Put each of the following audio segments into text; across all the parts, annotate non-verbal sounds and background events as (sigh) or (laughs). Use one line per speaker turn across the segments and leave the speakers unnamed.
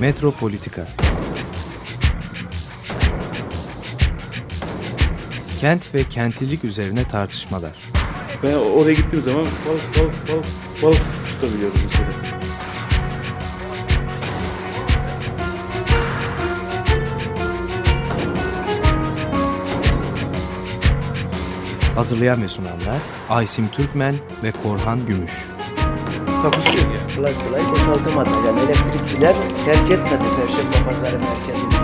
Metropolitika Kent ve kentlilik üzerine tartışmalar.
Ben oraya gittiğim zaman balık balık balık balık tutabiliyorum mesela.
Hazırlayan ve sunanlar Aysim Türkmen ve Korhan Gümüş.
takusu yok yani. Kolay kolay boşaltamadı. Yani elektrikçiler terk etmedi Perşembe Pazarı merkezini.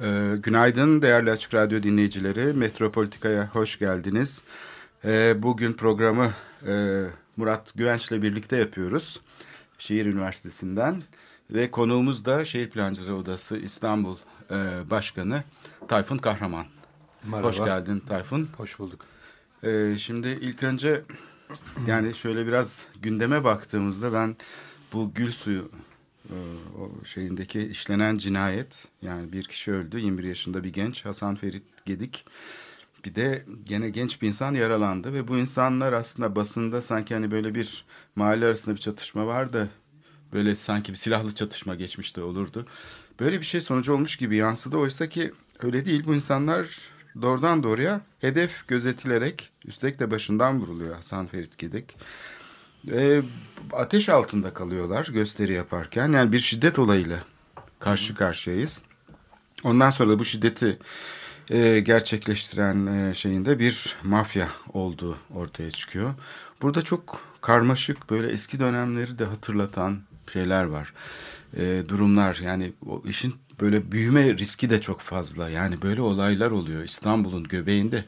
Ee, günaydın değerli Açık Radyo dinleyicileri. Metropolitika'ya hoş geldiniz. Ee, bugün programı e, Murat Güvenç'le birlikte yapıyoruz. Şehir Üniversitesi'nden. Ve konuğumuz da Şehir Plancıları Odası İstanbul e, Başkanı Tayfun Kahraman.
Merhaba.
Hoş geldin Tayfun.
Hoş bulduk.
Ee, şimdi ilk önce yani şöyle biraz gündeme baktığımızda ben bu gül suyu e, o şeyindeki işlenen cinayet yani bir kişi öldü 21 yaşında bir genç Hasan Ferit Gedik. Bir de gene genç bir insan yaralandı ve bu insanlar aslında basında sanki hani böyle bir mahalle arasında bir çatışma var da böyle sanki bir silahlı çatışma geçmişte olurdu. Böyle bir şey sonucu olmuş gibi yansıdı. Oysa ki öyle değil. Bu insanlar doğrudan doğruya hedef gözetilerek üstelik de başından vuruluyor Hasan Ferit Gedik. E, ateş altında kalıyorlar gösteri yaparken yani bir şiddet olayıyla karşı karşıyayız. Ondan sonra da bu şiddeti e, gerçekleştiren e, şeyinde bir mafya olduğu ortaya çıkıyor. Burada çok karmaşık böyle eski dönemleri de hatırlatan şeyler var. E, durumlar yani o işin böyle büyüme riski de çok fazla. Yani böyle olaylar oluyor İstanbul'un göbeğinde.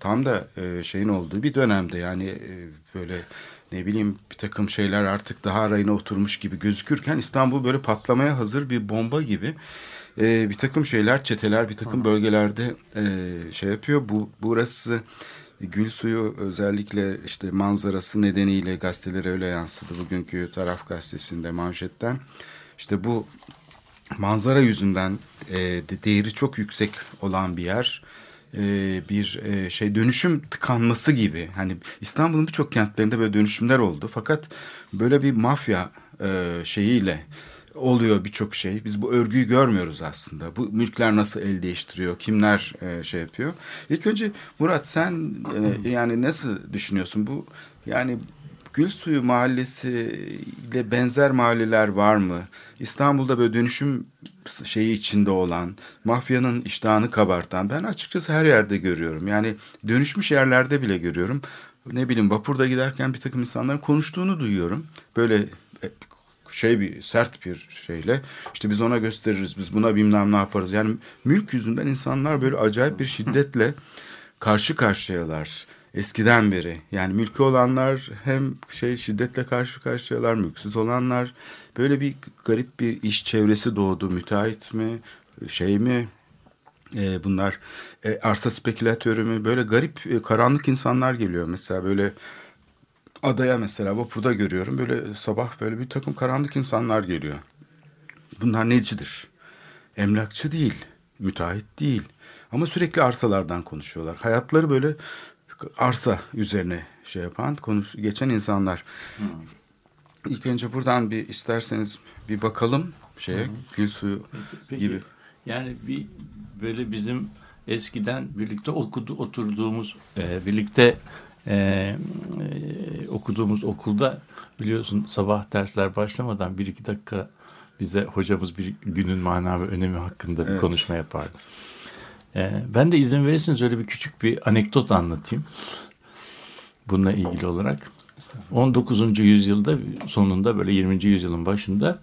Tam da e, şeyin olduğu bir dönemde yani e, böyle ne bileyim bir takım şeyler artık daha rayına oturmuş gibi gözükürken İstanbul böyle patlamaya hazır bir bomba gibi e, bir takım şeyler çeteler bir takım bölgelerde e, şey yapıyor. Bu burası Gül suyu özellikle işte manzarası nedeniyle gazetelere öyle yansıdı. Bugünkü taraf gazetesinde manşetten. İşte bu manzara yüzünden e, de- değeri çok yüksek olan bir yer e, bir e, şey dönüşüm tıkanması gibi. Hani İstanbul'un birçok kentlerinde böyle dönüşümler oldu. Fakat böyle bir mafya e, şeyiyle oluyor birçok şey. Biz bu örgüyü görmüyoruz aslında. Bu mülkler nasıl el değiştiriyor kimler e, şey yapıyor? İlk önce Murat sen e, yani nasıl düşünüyorsun? Bu yani Gül Suyu Mahallesi ile benzer mahalleler var mı? İstanbul'da böyle dönüşüm şeyi içinde olan, mafyanın iştahını kabartan ben açıkçası her yerde görüyorum. Yani dönüşmüş yerlerde bile görüyorum. Ne bileyim vapurda giderken bir takım insanların konuştuğunu duyuyorum. Böyle e, şey bir sert bir şeyle işte biz ona gösteririz biz buna bilmem ne yaparız. Yani mülk yüzünden insanlar böyle acayip bir şiddetle karşı karşıyalar eskiden beri. Yani mülkü olanlar hem şey şiddetle karşı karşıyalar, mülksüz olanlar böyle bir garip bir iş çevresi doğdu. Müteahhit mi, şey mi, e, bunlar e, arsa spekülatörü mü böyle garip e, karanlık insanlar geliyor mesela böyle adaya mesela vapurda görüyorum böyle sabah böyle bir takım karanlık insanlar geliyor. Bunlar necidir? Emlakçı değil, müteahhit değil. Ama sürekli arsalardan konuşuyorlar. Hayatları böyle arsa üzerine şey yapan, konuş, geçen insanlar. İlk önce buradan bir isterseniz bir bakalım şeye, gül suyu
Peki,
gibi.
Yani bir böyle bizim eskiden birlikte okudu, oturduğumuz, e, birlikte e, e, okuduğumuz okulda biliyorsun sabah dersler başlamadan bir iki dakika bize hocamız bir günün mana ve önemi hakkında bir
Evet.
konuşma yapardı. E, ben de izin verirseniz öyle bir küçük bir anekdot anlatayım. Bununla ilgili olarak. 19. yüzyılda sonunda böyle 20. yüzyılın başında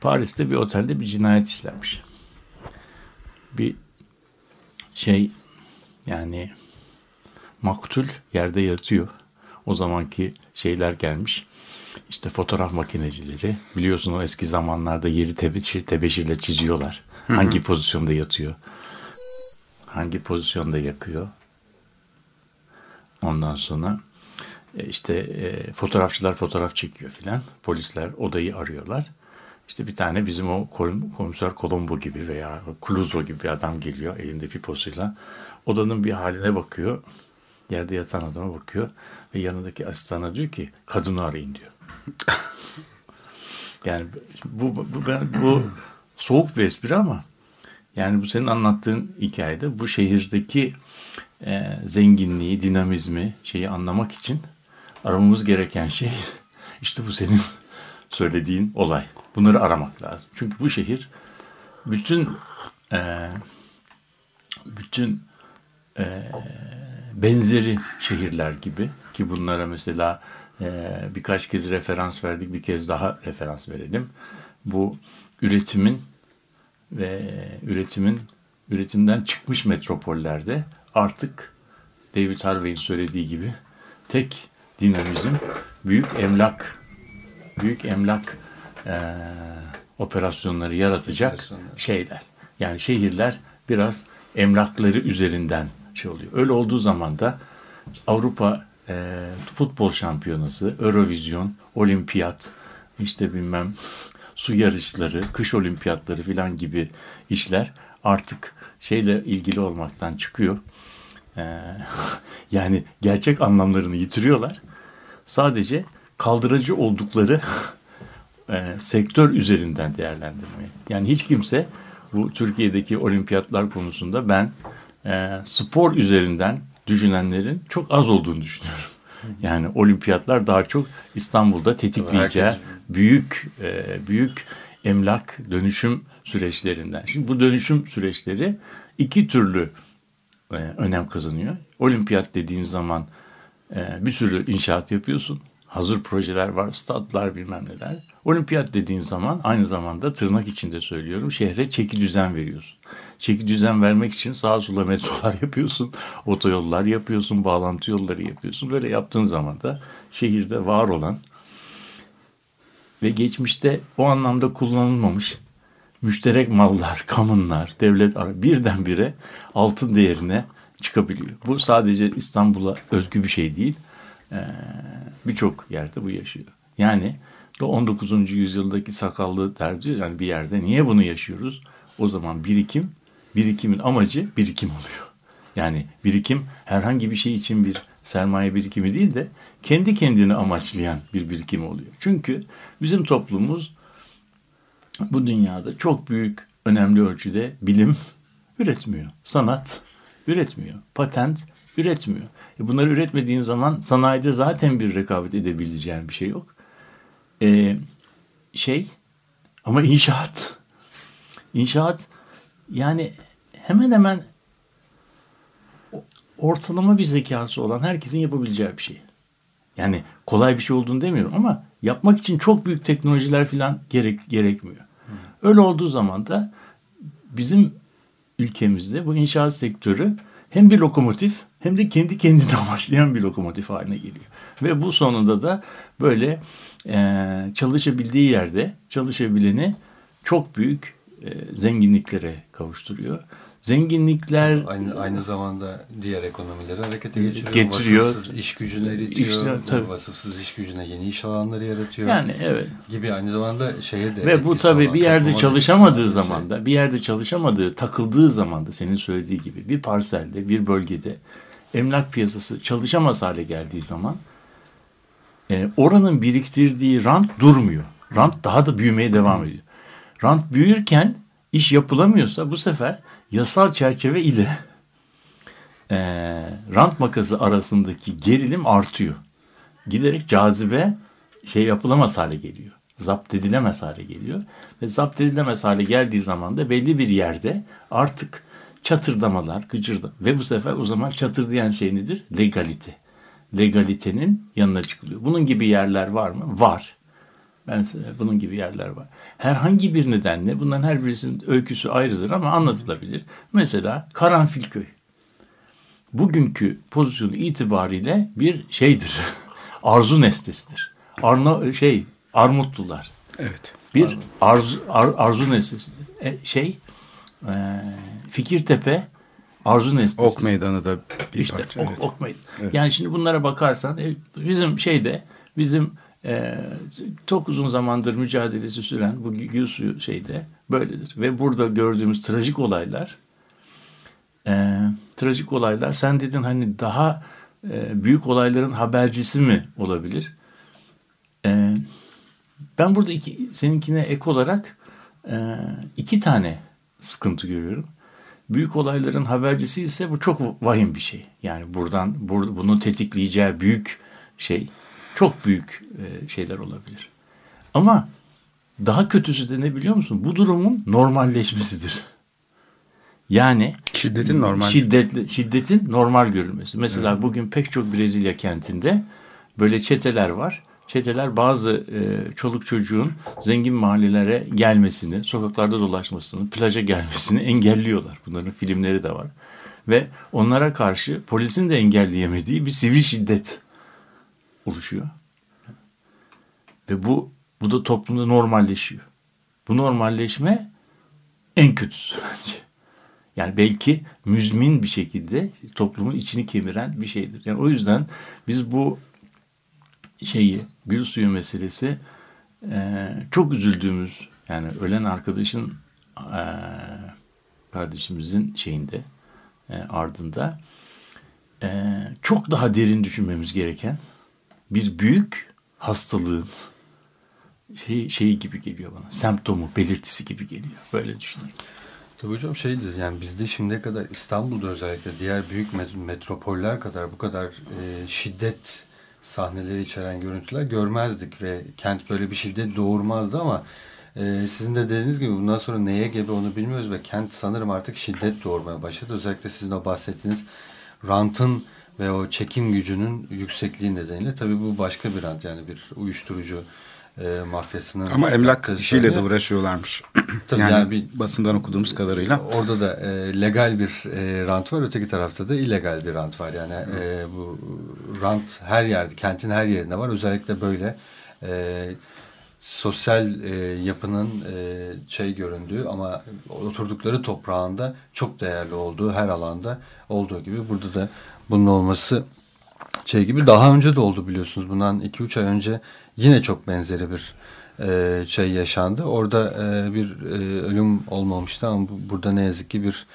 Paris'te bir otelde bir cinayet işlenmiş. Bir şey yani maktul yerde yatıyor. O zamanki şeyler gelmiş. İşte fotoğraf makinecileri biliyorsun o eski zamanlarda yeri tebeşir, tebeşirle çiziyorlar. Hangi pozisyonda yatıyor? Hangi pozisyonda yakıyor? Ondan sonra e, işte e, fotoğrafçılar fotoğraf çekiyor filan. Polisler odayı arıyorlar. İşte bir tane bizim o komiser Colombo gibi veya Clouseau gibi bir adam geliyor elinde piposuyla. Odanın bir haline bakıyor. Yerde yatan adama bakıyor ve yanındaki asistana diyor ki kadını arayın diyor. (laughs) yani bu, bu, ben, bu soğuk bir espri ama yani bu senin anlattığın hikayede bu şehirdeki e, zenginliği, dinamizmi şeyi anlamak için aramamız gereken şey (laughs) işte bu senin (laughs) söylediğin olay. Bunları aramak lazım. Çünkü bu şehir bütün e, bütün e, benzeri şehirler gibi ki bunlara mesela e, birkaç kez referans verdik bir kez daha referans verelim. Bu üretimin ve üretimin üretimden çıkmış metropollerde artık David Harvey'in söylediği gibi tek dinamizm büyük emlak büyük emlak e, operasyonları yaratacak şeyler. Yani şehirler biraz emlakları üzerinden şey oluyor. Öyle olduğu zaman da Avrupa e, futbol şampiyonası, Eurovizyon, olimpiyat, işte bilmem su yarışları, kış olimpiyatları filan gibi işler artık şeyle ilgili olmaktan çıkıyor. Ee, (laughs) yani gerçek anlamlarını yitiriyorlar. Sadece kaldırıcı oldukları (laughs) e, sektör üzerinden değerlendirmeye. Yani hiç kimse bu Türkiye'deki olimpiyatlar konusunda ben e, spor üzerinden düşünenlerin çok az olduğunu düşünüyorum. Yani olimpiyatlar daha çok İstanbul'da tetikleyeceği Herkes... büyük e, büyük emlak dönüşüm süreçlerinden. Şimdi bu dönüşüm süreçleri iki türlü e, önem kazanıyor. Olimpiyat dediğin zaman e, bir sürü inşaat yapıyorsun. Hazır projeler var, statlar bilmem neler. Olimpiyat dediğin zaman aynı zamanda tırnak içinde söylüyorum şehre çeki düzen veriyorsun. Çeki düzen vermek için sağa sola metrolar (laughs) yapıyorsun, otoyollar yapıyorsun, bağlantı yolları yapıyorsun. Böyle yaptığın zaman da şehirde var olan ve geçmişte o anlamda kullanılmamış müşterek mallar, kamunlar, devlet birdenbire altın değerine çıkabiliyor. Bu sadece İstanbul'a özgü bir şey değil. Ee, Birçok yerde bu yaşıyor. Yani 19. yüzyıldaki sakallı diyor yani bir yerde niye bunu yaşıyoruz? O zaman birikim, birikimin amacı birikim oluyor. Yani birikim herhangi bir şey için bir sermaye birikimi değil de kendi kendini amaçlayan bir birikim oluyor. Çünkü bizim toplumumuz bu dünyada çok büyük önemli ölçüde bilim üretmiyor. Sanat üretmiyor. Patent üretmiyor. E bunları üretmediğin zaman sanayide zaten bir rekabet edebileceğin bir şey yok. E, şey ama inşaat inşaat yani hemen hemen ortalama bir zekası olan herkesin yapabileceği bir şey. Yani kolay bir şey olduğunu demiyorum ama yapmak için çok büyük teknolojiler falan gerek, gerekmiyor. Öyle olduğu zaman da bizim ülkemizde bu inşaat sektörü hem bir lokomotif hem de kendi kendine (laughs) amaçlayan bir lokomotif haline geliyor. Ve bu sonunda da böyle e, çalışabildiği yerde çalışabileni çok büyük e, zenginliklere kavuşturuyor. Zenginlikler
aynı aynı zamanda diğer ekonomileri harekete geçiriyor.
Getiriyor.
Vasıfsız iş gücünü eritiyor. İşte, tabii. Vasıfsız iş gücüne yeni iş alanları yaratıyor.
Yani evet.
Gibi aynı zamanda şeye de
Ve bu tabii bir yerde çalışamadığı zaman da bir yerde çalışamadığı, takıldığı zaman da senin söylediği gibi bir parselde, bir bölgede emlak piyasası çalışamaz hale geldiği zaman e, oranın biriktirdiği rant durmuyor. Rant daha da büyümeye devam ediyor. Rant büyürken iş yapılamıyorsa bu sefer yasal çerçeve ile e, rant makası arasındaki gerilim artıyor. Giderek cazibe şey yapılamaz hale geliyor. Zapt edilemez hale geliyor. Ve zapt edilemez hale geldiği zaman da belli bir yerde artık çatırdamalar, gıcırda ve bu sefer o zaman çatırdayan şey nedir? Legalite. Legalitenin yanına çıkılıyor. Bunun gibi yerler var mı? Var. Ben bunun gibi yerler var. Herhangi bir nedenle bunların her birisinin öyküsü ayrıdır ama anlatılabilir. Mesela Karanfilköy. Bugünkü pozisyonu itibariyle bir şeydir. (laughs) Arzu nestesidir. Arna şey Armutlular.
Evet.
Bir arzu ar, arzu nesnesidir. E, şey e, Fikirtepe Arzu Nestesi.
Ok Meydanı da bir
işte,
parça.
Ok,
evet.
ok Meydanı. Evet. Yani şimdi bunlara bakarsan e, bizim şeyde bizim e, çok uzun zamandır mücadelesi süren bu suyu şeyde böyledir. Ve burada gördüğümüz trajik olaylar e, trajik olaylar sen dedin hani daha e, büyük olayların habercisi mi olabilir? E, ben burada iki, seninkine ek olarak e, iki tane sıkıntı görüyorum. Büyük olayların habercisi ise bu çok vahim bir şey. Yani buradan bur, bunu tetikleyeceği büyük şey çok büyük e, şeyler olabilir. Ama daha kötüsü de ne biliyor musun? Bu durumun normalleşmesidir. Yani
Şiddetin normal.
Şiddetli, şiddetin normal görülmesi. Mesela evet. bugün pek çok Brezilya kentinde böyle çeteler var. Çeteler bazı e, çoluk çocuğun zengin mahallelere gelmesini, sokaklarda dolaşmasını, plaja gelmesini (laughs) engelliyorlar. Bunların filmleri de var. Ve onlara karşı polisin de engelleyemediği bir sivil şiddet oluşuyor. Ve bu bu da toplumda normalleşiyor. Bu normalleşme en kötüsü (laughs) bence. Yani belki müzmin bir şekilde toplumun içini kemiren bir şeydir. Yani o yüzden biz bu şeyi gül suyu meselesi e, çok üzüldüğümüz yani ölen arkadaşın e, kardeşimizin şeyinde e, ardında e, çok daha derin düşünmemiz gereken bir büyük hastalığın şey, şeyi gibi geliyor bana. Semptomu, belirtisi gibi geliyor. Böyle düşünüyorum.
Tabii hocam şeydir yani bizde şimdiye kadar İstanbul'da özellikle diğer büyük metropoller kadar bu kadar e, şiddet sahneleri içeren görüntüler görmezdik ve kent böyle bir şiddet doğurmazdı ama e, sizin de dediğiniz gibi bundan sonra neye gebe onu bilmiyoruz ve kent sanırım artık şiddet doğurmaya başladı. Özellikle sizin o bahsettiğiniz rantın ve o çekim gücünün yüksekliği nedeniyle tabii bu başka bir rant yani bir uyuşturucu e, mafyasının.
Ama emlak işiyle de uğraşıyorlarmış. (clears throat)
Tabii yani, yani bir,
basından okuduğumuz kadarıyla.
Orada da e, legal bir e, rant var, öteki tarafta da illegal bir rant var. Yani e, bu rant her yerde, kentin her yerinde var. Özellikle böyle e, sosyal e, yapının e, şey göründüğü ama oturdukları toprağında çok değerli olduğu her alanda olduğu gibi burada da bunun olması şey gibi daha önce de oldu biliyorsunuz. Bundan 2-3 ay önce yine çok benzeri bir e, şey yaşandı. Orada e, bir e, ölüm olmamıştı ama bu, burada ne yazık ki bir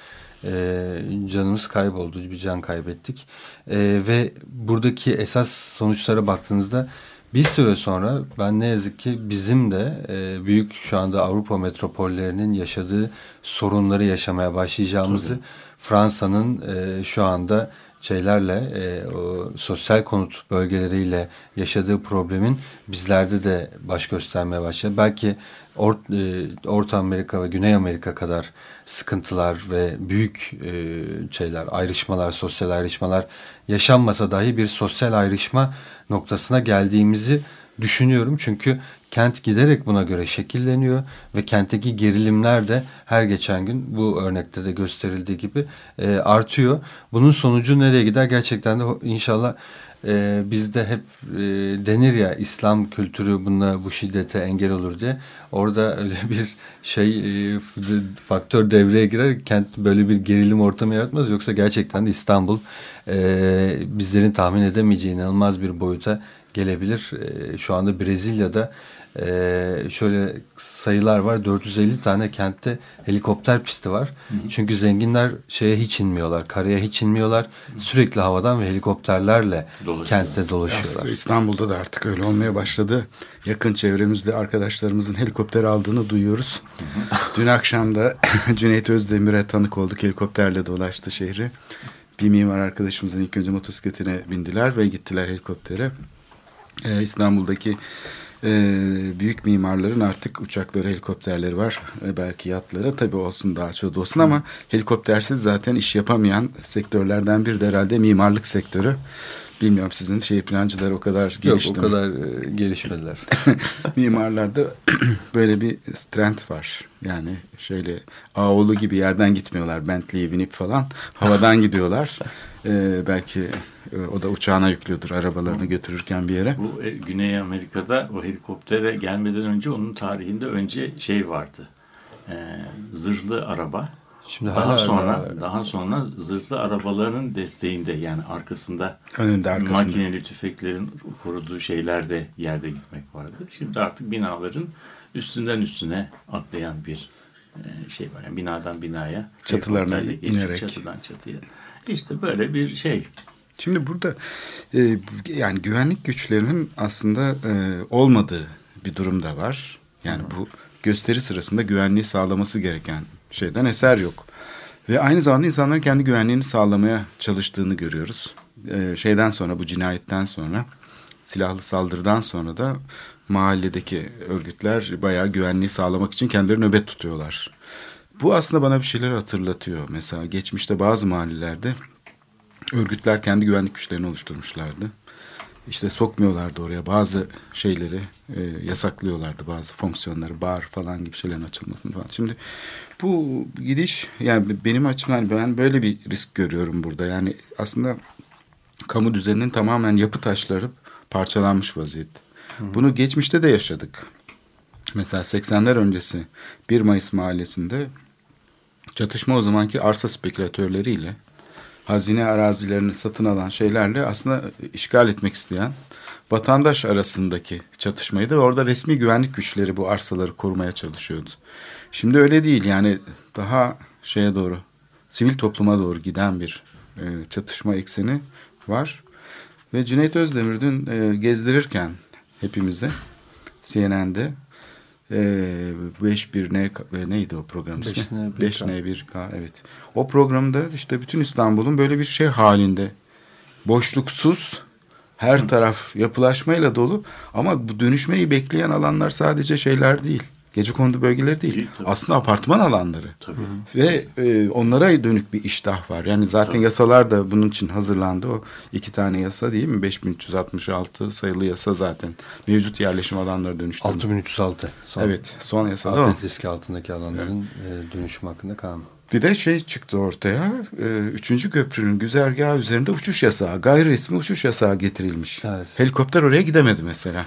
e, canımız kayboldu. Bir can kaybettik. E, ve buradaki esas sonuçlara baktığınızda bir süre sonra ben ne yazık ki bizim de e, büyük şu anda Avrupa metropollerinin yaşadığı sorunları yaşamaya başlayacağımızı Fransa'nın e, şu anda şeylerle e, o sosyal konut bölgeleriyle yaşadığı problemin bizlerde de baş göstermeye başladı. Belki Or, e, Orta Amerika ve Güney Amerika kadar sıkıntılar ve büyük e, şeyler, ayrışmalar, sosyal ayrışmalar yaşanmasa dahi bir sosyal ayrışma noktasına geldiğimizi düşünüyorum. Çünkü kent giderek buna göre şekilleniyor ve kentteki gerilimler de her geçen gün bu örnekte de gösterildiği gibi e, artıyor. Bunun sonucu nereye gider gerçekten de inşallah e, bizde hep e, denir ya İslam kültürü buna bu şiddete engel olur diye. Orada öyle (laughs) bir şey e, faktör devreye girer. Kent böyle bir gerilim ortamı yaratmaz. Yoksa gerçekten de İstanbul e, bizlerin tahmin edemeyeceği inanılmaz bir boyuta gelebilir. E, şu anda Brezilya'da e, şöyle sayılar var. 450 tane kentte helikopter pisti var. Hı hı. Çünkü zenginler şeye hiç inmiyorlar. Karaya hiç inmiyorlar. Hı. Sürekli havadan ve helikopterlerle Dolaşıyor. kentte dolaşıyorlar. Aslında
İstanbul'da da artık öyle olmaya başladı. Yakın çevremizde arkadaşlarımızın helikopter aldığını duyuyoruz. Hı hı. Dün akşam da (laughs) Cüneyt Özdemir'e tanık olduk. Helikopterle dolaştı şehri. Bir mimar arkadaşımızın ilk önce motosikletine bindiler ve gittiler helikoptere. Ee, İstanbul'daki e, büyük mimarların artık uçakları, helikopterleri var. E, belki yatları tabii olsun daha çok olsun ama helikoptersiz zaten iş yapamayan sektörlerden bir de herhalde mimarlık sektörü. Bilmiyorum sizin şey plancılar o kadar gelişti
Yok o kadar e, gelişmediler. (laughs)
Mimarlarda (clears throat) böyle bir trend var. Yani şöyle Ağoğlu gibi yerden gitmiyorlar. Bentley'e binip falan. Havadan gidiyorlar. Ee, belki o da uçağına yüklüyordur arabalarını götürürken bir yere.
Bu e, Güney Amerika'da o helikoptere gelmeden önce onun tarihinde önce şey vardı. E, zırhlı araba. Şimdi daha sonra öyle. daha sonra zırhlı arabaların desteğinde yani arkasında
önünde arkasında
makineli tüfeklerin koruduğu şeylerde yerde gitmek vardı. Şimdi artık binaların üstünden üstüne atlayan bir e, şey var. Yani binadan binaya
çatılarına inerek
çatıdan çatıya. İşte böyle bir şey
Şimdi burada e, yani güvenlik güçlerinin aslında e, olmadığı bir durum da var. Yani bu gösteri sırasında güvenliği sağlaması gereken şeyden eser yok. Ve aynı zamanda insanların kendi güvenliğini sağlamaya çalıştığını görüyoruz. E, şeyden sonra bu cinayetten sonra silahlı saldırıdan sonra da mahalledeki örgütler bayağı güvenliği sağlamak için kendileri nöbet tutuyorlar. Bu aslında bana bir şeyler hatırlatıyor. Mesela geçmişte bazı mahallelerde örgütler kendi güvenlik güçlerini oluşturmuşlardı. İşte sokmuyorlardı oraya bazı şeyleri e, yasaklıyorlardı bazı fonksiyonları bar falan gibi şeylerin açılmasını falan. Şimdi bu gidiş yani benim açımdan ben böyle bir risk görüyorum burada. Yani aslında kamu düzeninin tamamen yapı taşları parçalanmış vaziyette. Bunu geçmişte de yaşadık. Mesela 80'ler öncesi 1 Mayıs mahallesinde çatışma o zamanki arsa spekülatörleriyle hazine arazilerini satın alan şeylerle aslında işgal etmek isteyen vatandaş arasındaki çatışmaydı. Orada resmi güvenlik güçleri bu arsaları korumaya çalışıyordu. Şimdi öyle değil yani daha şeye doğru sivil topluma doğru giden bir e, çatışma ekseni var. Ve Cüneyt Özdemir dün e, gezdirirken hepimize CNN'de e, 5-1N e, neydi o program ismi? 5N1K evet. O programda işte bütün İstanbul'un böyle bir şey halinde boşluksuz her taraf yapılaşmayla dolu ama bu dönüşmeyi bekleyen alanlar sadece şeyler değil. Gece kondu bölgeleri değil. değil Aslında apartman alanları. Tabii. Ve e, onlara dönük bir iştah var. Yani zaten tabii. yasalar da bunun için hazırlandı. O iki tane yasa değil mi? 5366 sayılı yasa zaten. Mevcut yerleşim alanları dönüştürme.
6306.
Son, evet. Son yasa
Afet riski altındaki alanların evet. e, dönüşüm hakkında kanun.
Bir de şey çıktı ortaya. E, üçüncü köprünün güzergahı üzerinde uçuş yasağı. Gayri resmi uçuş yasağı getirilmiş. Evet. Helikopter oraya gidemedi mesela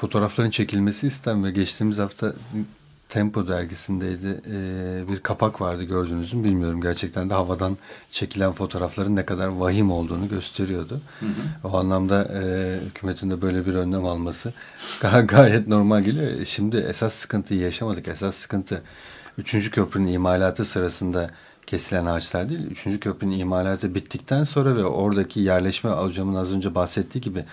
fotoğrafların çekilmesi istem ve geçtiğimiz hafta Tempo dergisindeydi. Ee, bir kapak vardı gördünüz mü bilmiyorum. Gerçekten de havadan çekilen fotoğrafların ne kadar vahim olduğunu gösteriyordu. Hı hı. O anlamda e, hükümetin de böyle bir önlem alması (laughs) gay gayet normal geliyor. Şimdi esas sıkıntıyı yaşamadık. Esas sıkıntı 3. köprünün imalatı sırasında kesilen ağaçlar değil. Üçüncü köprünün imalatı bittikten sonra ve oradaki yerleşme hocamın az önce bahsettiği gibi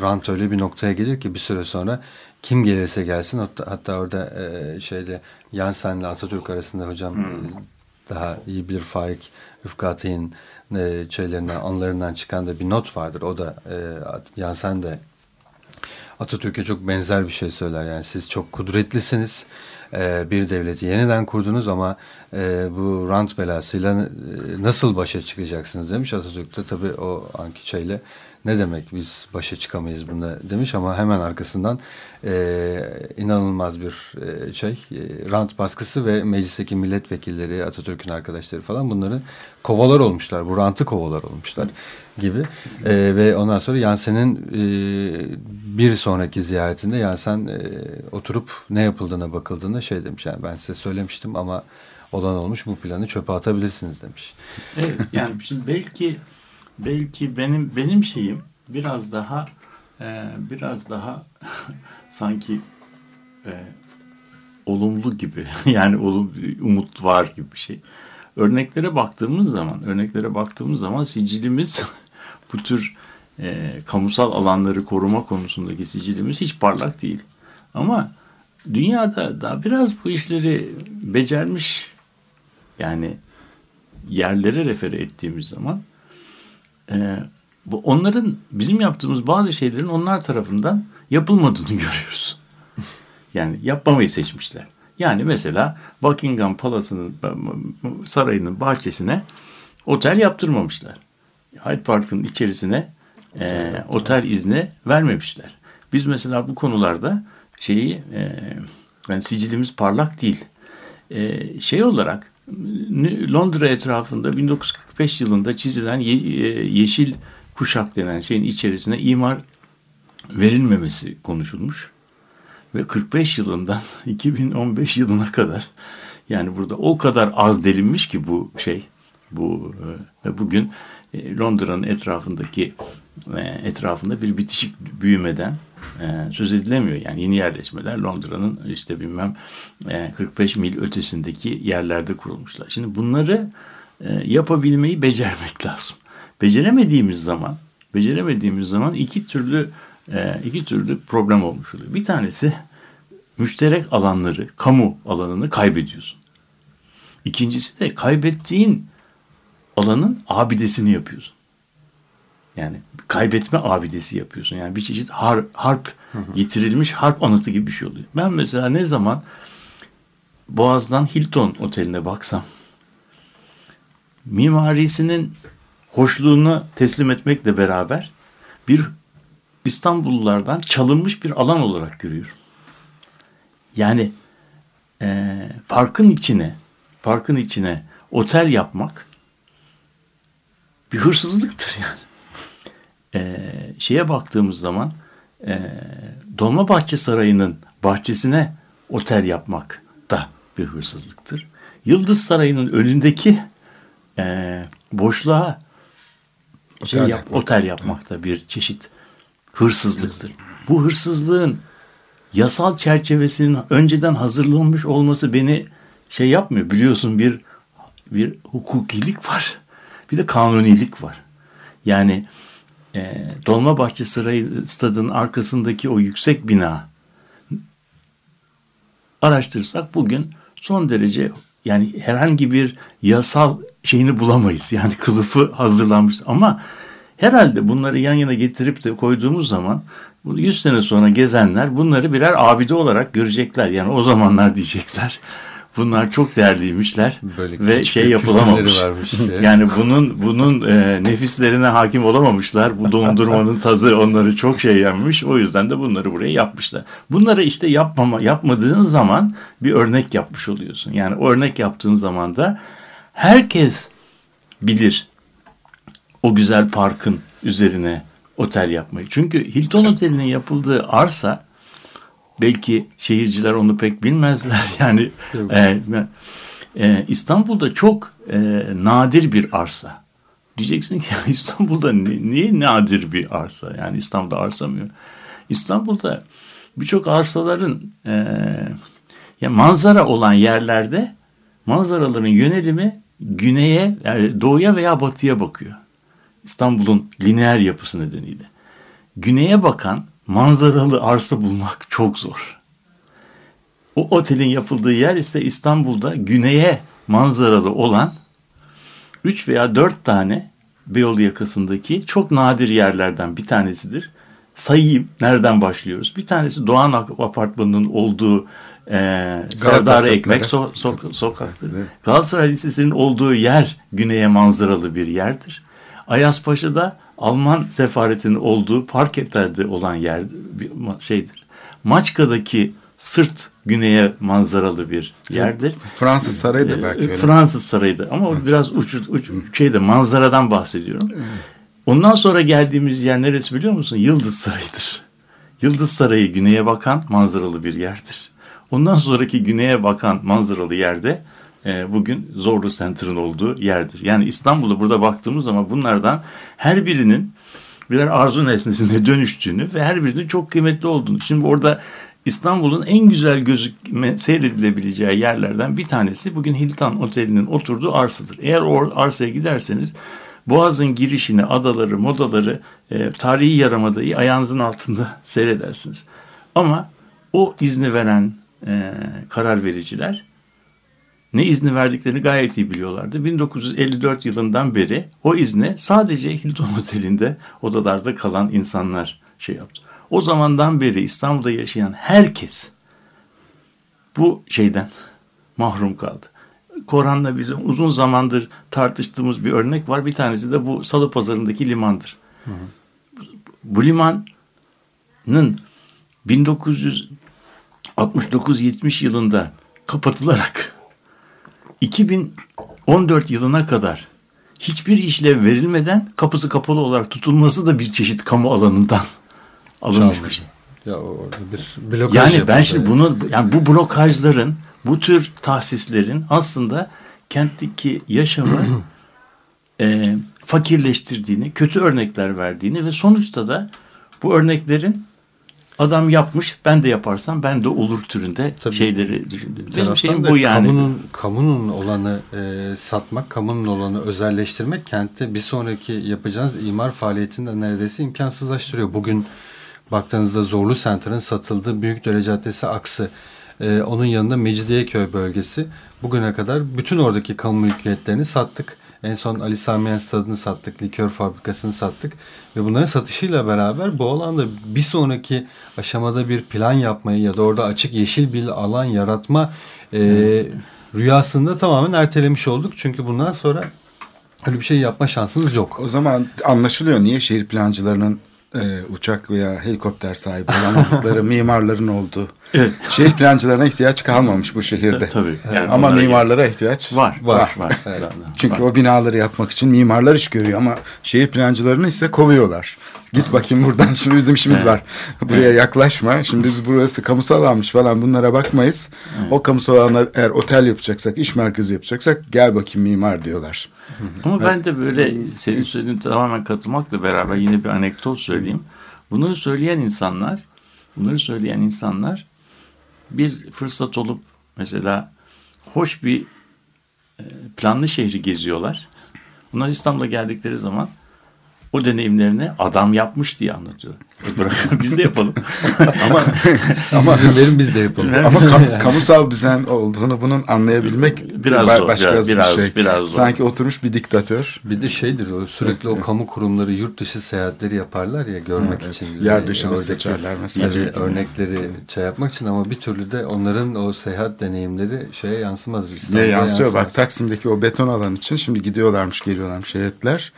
rant öyle bir noktaya gelir ki bir süre sonra kim gelirse gelsin hatta, hatta orada e, şeyde Yansen ile Atatürk arasında hocam hmm. E, daha iyi bir Faik Rıfkı Atay'ın e, şeylerinden, anlarından çıkan da bir not vardır. O da e, Yansen de Atatürk'e çok benzer bir şey söyler. Yani siz çok kudretlisiniz. E, bir devleti yeniden kurdunuz ama e, bu rant belasıyla e, nasıl başa çıkacaksınız demiş. Atatürk de. Tabii o anki şeyle ne demek biz başa çıkamayız bunda? demiş ama hemen arkasından e, inanılmaz bir e, şey e, rant baskısı ve meclisteki milletvekilleri Atatürk'ün arkadaşları falan bunları kovalar olmuşlar. Bu rantı kovalar olmuşlar gibi. E, ve ondan sonra Yansen'in e, bir sonraki ziyaretinde Yansen e, oturup ne yapıldığına bakıldığında şey demiş. Yani ben size söylemiştim ama olan olmuş bu planı çöpe atabilirsiniz demiş.
Evet yani şimdi belki belki benim benim şeyim biraz daha e, biraz daha (laughs) sanki e, olumlu gibi (laughs) yani olum, umut var gibi bir şey. Örneklere baktığımız zaman örneklere baktığımız zaman sicilimiz (laughs) bu tür e, kamusal alanları koruma konusundaki sicilimiz hiç parlak değil. Ama dünyada da biraz bu işleri becermiş yani yerlere refere ettiğimiz zaman e, bu onların bizim yaptığımız bazı şeylerin onlar tarafından yapılmadığını (laughs) görüyoruz. Yani yapmamayı seçmişler. Yani mesela Buckingham Palace'ının sarayının bahçesine otel yaptırmamışlar. Hyde Park'ın içerisine e, otel izni vermemişler. Biz mesela bu konularda şeyi e, yani sicilimiz parlak değil. E, şey olarak Londra etrafında 1945 yılında çizilen e, yeşil kuşak denen şeyin içerisine imar verilmemesi konuşulmuş. Ve 45 yılından (laughs) 2015 yılına kadar yani burada o kadar az delinmiş ki bu şey bu e, bugün e, Londra'nın etrafındaki etrafında bir bitişik büyümeden e, söz edilemiyor. Yani yeni yerleşmeler Londra'nın işte bilmem 45 e, mil ötesindeki yerlerde kurulmuşlar. Şimdi bunları e, yapabilmeyi becermek (laughs) lazım. Beceremediğimiz zaman beceremediğimiz zaman iki türlü e, iki türlü problem olmuş oluyor. Bir tanesi müşterek alanları, kamu alanını kaybediyorsun. İkincisi de kaybettiğin alanın abidesini yapıyorsun. Yani kaybetme abidesi yapıyorsun. Yani bir çeşit har, harp, yitirilmiş harp anıtı gibi bir şey oluyor. Ben mesela ne zaman Boğaz'dan Hilton oteline baksam mimarisinin hoşluğunu teslim etmekle beraber bir İstanbullulardan çalınmış bir alan olarak görüyorum. Yani e, parkın içine parkın içine otel yapmak bir hırsızlıktır yani. E, şeye baktığımız zaman e, Dolmabahçe Sarayı'nın bahçesine otel yapmak da bir hırsızlıktır. Yıldız Sarayı'nın önündeki e, boşluğa şey
Otel
yap,
yapmak.
otel yapmak da bir çeşit hırsızlıktır. Bu hırsızlığın yasal çerçevesinin önceden hazırlanmış olması beni şey yapmıyor. Biliyorsun bir bir hukukilik var. Bir de kanunilik var. Yani e, Dolmabahçe Sarayı stadının arkasındaki o yüksek bina araştırırsak bugün son derece yani herhangi bir yasal şeyini bulamayız. Yani kılıfı hazırlanmış ama herhalde bunları yan yana getirip de koyduğumuz zaman bunu 100 sene sonra gezenler bunları birer abide olarak görecekler. Yani o zamanlar diyecekler. Bunlar çok değerliymişler
Böyle
ve şey yapılamamış. (laughs) Yani bunun bunun e, nefislerine hakim olamamışlar. Bu dondurmanın tadı onları çok şey yenmiş. O yüzden de bunları buraya yapmışlar. Bunları işte yapmama yapmadığın zaman bir örnek yapmış oluyorsun. Yani örnek yaptığın zaman da herkes bilir o güzel parkın üzerine otel yapmayı. Çünkü Hilton Oteli'nin yapıldığı arsa belki şehirciler onu pek bilmezler. (laughs) Yani e, e, İstanbul'da çok e, nadir bir arsa. Diyeceksin ki (laughs) İstanbul'da ni- niye nadir bir arsa? Yani İstanbul'da arsa mı? İstanbul'da birçok arsaların e, ya manzara olan yerlerde manzaraların yönelimi güneye, yani doğuya veya batıya bakıyor. İstanbul'un lineer yapısı nedeniyle. Güneye bakan manzaralı arsa bulmak çok zor. O otelin yapıldığı yer ise İstanbul'da güneye manzaralı olan 3 veya 4 tane Beyoğlu yakasındaki çok nadir yerlerden bir tanesidir. Sayayım nereden başlıyoruz? Bir tanesi Doğan Apartmanı'nın olduğu e, Serdar Ekmek so- so- sokaktır. Galatasaray Lisesi'nin olduğu yer güneye manzaralı bir yerdir. Ayazpaşa'da Alman sefaretinin olduğu Parketler'de olan yer şeydir. Maçka'daki sırt güneye manzaralı bir yerdir. (laughs)
Fransız sarayı da belki
Ee,
öyle.
Fransız sarayıdır ama o biraz uç, uç şeyde manzaradan bahsediyorum. Ondan sonra geldiğimiz yer neresi biliyor musun? Yıldız Sarayı'dır. Yıldız Sarayı güneye bakan manzaralı bir yerdir. Ondan sonraki güneye bakan manzaralı yerde e, bugün Zorlu Center'ın olduğu yerdir. Yani İstanbul'da burada baktığımız zaman bunlardan her birinin birer arzu nesnesine (laughs) dönüştüğünü ve her birinin çok kıymetli olduğunu. Şimdi orada İstanbul'un en güzel gözükme, seyredilebileceği yerlerden bir tanesi bugün Hilton Oteli'nin oturduğu arsadır. Eğer o arsaya giderseniz Boğaz'ın girişini, adaları, modaları, e, tarihi yarımadayı ayağınızın altında (laughs) seyredersiniz. Ama o izni veren e, karar vericiler ne izni verdiklerini gayet iyi biliyorlardı. 1954 yılından beri o izne sadece Hilton Oteli'nde odalarda kalan insanlar şey yaptı. O zamandan beri İstanbul'da yaşayan herkes bu şeyden mahrum kaldı. Koran'la bizim uzun zamandır tartıştığımız bir örnek var. Bir tanesi de bu Salı Pazarı'ndaki limandır. Bu limanın 1969-70 yılında kapatılarak 2014 yılına kadar hiçbir işlev verilmeden kapısı kapalı olarak tutulması da bir çeşit kamu alanından alınmış bir şey.
Ya orada bir blokaj
Yani ben şimdi bunu yani bu blokajların, bu tür tahsislerin aslında kentteki yaşamı (clears throat) e, fakirleştirdiğini, kötü örnekler verdiğini ve sonuçta da bu örneklerin adam yapmış ben de yaparsam ben de olur türünde
Tabii.
şeyleri düşündüm. Benim şeyim bu yani.
Kamunun, kamunun olanı e, satmak, kamunun olanı özelleştirmek kentte bir sonraki yapacağınız imar faaliyetini de neredeyse imkansızlaştırıyor. Bugün baktığınızda Zorlu Center'ın satıldığı Büyükdere Caddesi aksı, e, onun yanında Mecidiyeköy bölgesi bugüne kadar bütün oradaki kamu mülkiyetlerini sattık. En son Ali Samiyen Stadı'nı sattık, likör fabrikasını sattık ve bunların satışıyla beraber bu alanda bir sonraki aşamada bir plan yapmayı ya da orada açık yeşil bir alan yaratma e, rüyasında tamamen ertelemiş olduk. Çünkü bundan sonra öyle bir şey yapma şansınız yok.
O zaman anlaşılıyor niye şehir plancılarının e, uçak veya helikopter sahibi olamadıkları (laughs) mimarların olduğu.
Evet.
Şehir plancılarına ihtiyaç kalmamış bu şehirde.
Tabii. Yani
Ama mimarlara ihtiyaç
Var, var,
var.
var.
Çünkü
Var.
o binaları yapmak için mimarlar iş görüyor ama şehir plancılarını ise kovuyorlar. Git bakayım buradan şimdi bizim işimiz var. Buraya yaklaşma. Şimdi biz burası kamusal almış falan bunlara bakmayız. O kamusal alana eğer otel yapacaksak, iş merkezi yapacaksak gel bakayım mimar diyorlar.
Ama ben de böyle senin söylediğin tamamen katılmakla beraber yine bir anekdot söyleyeyim. Bunları söyleyen insanlar, bunları söyleyen insanlar bir fırsat olup mesela hoş bir e, planlı şehri geziyorlar. Bunlar İstanbul'a geldikleri zaman o deneyimlerini adam yapmış diye anlatıyor. (laughs) Bırakın biz de yapalım. (laughs)
Ama
izin verin biz de yapalım.
ama (laughs) kam- kamusal düzen olduğunu bunun anlayabilmek
Biraz
ba-
zor,
başka
biraz-
bir şey.
biraz zor.
Sanki oturmuş bir diktatör.
Bir de şeydir o sürekli o kamu kurumları yurt dışı seyahatleri yaparlar ya görmek
Evet,
için.
yer döşemesi
oradaki
seçerler mesela.
tabii örnekleri şey yapmak için ama bir türlü de onların o seyahat deneyimleri şeye yansımaz. Bir
Ne yansıyor bak
yansımaz.
Taksim'deki o beton alan için şimdi gidiyorlarmış geliyorlarmış heyetler.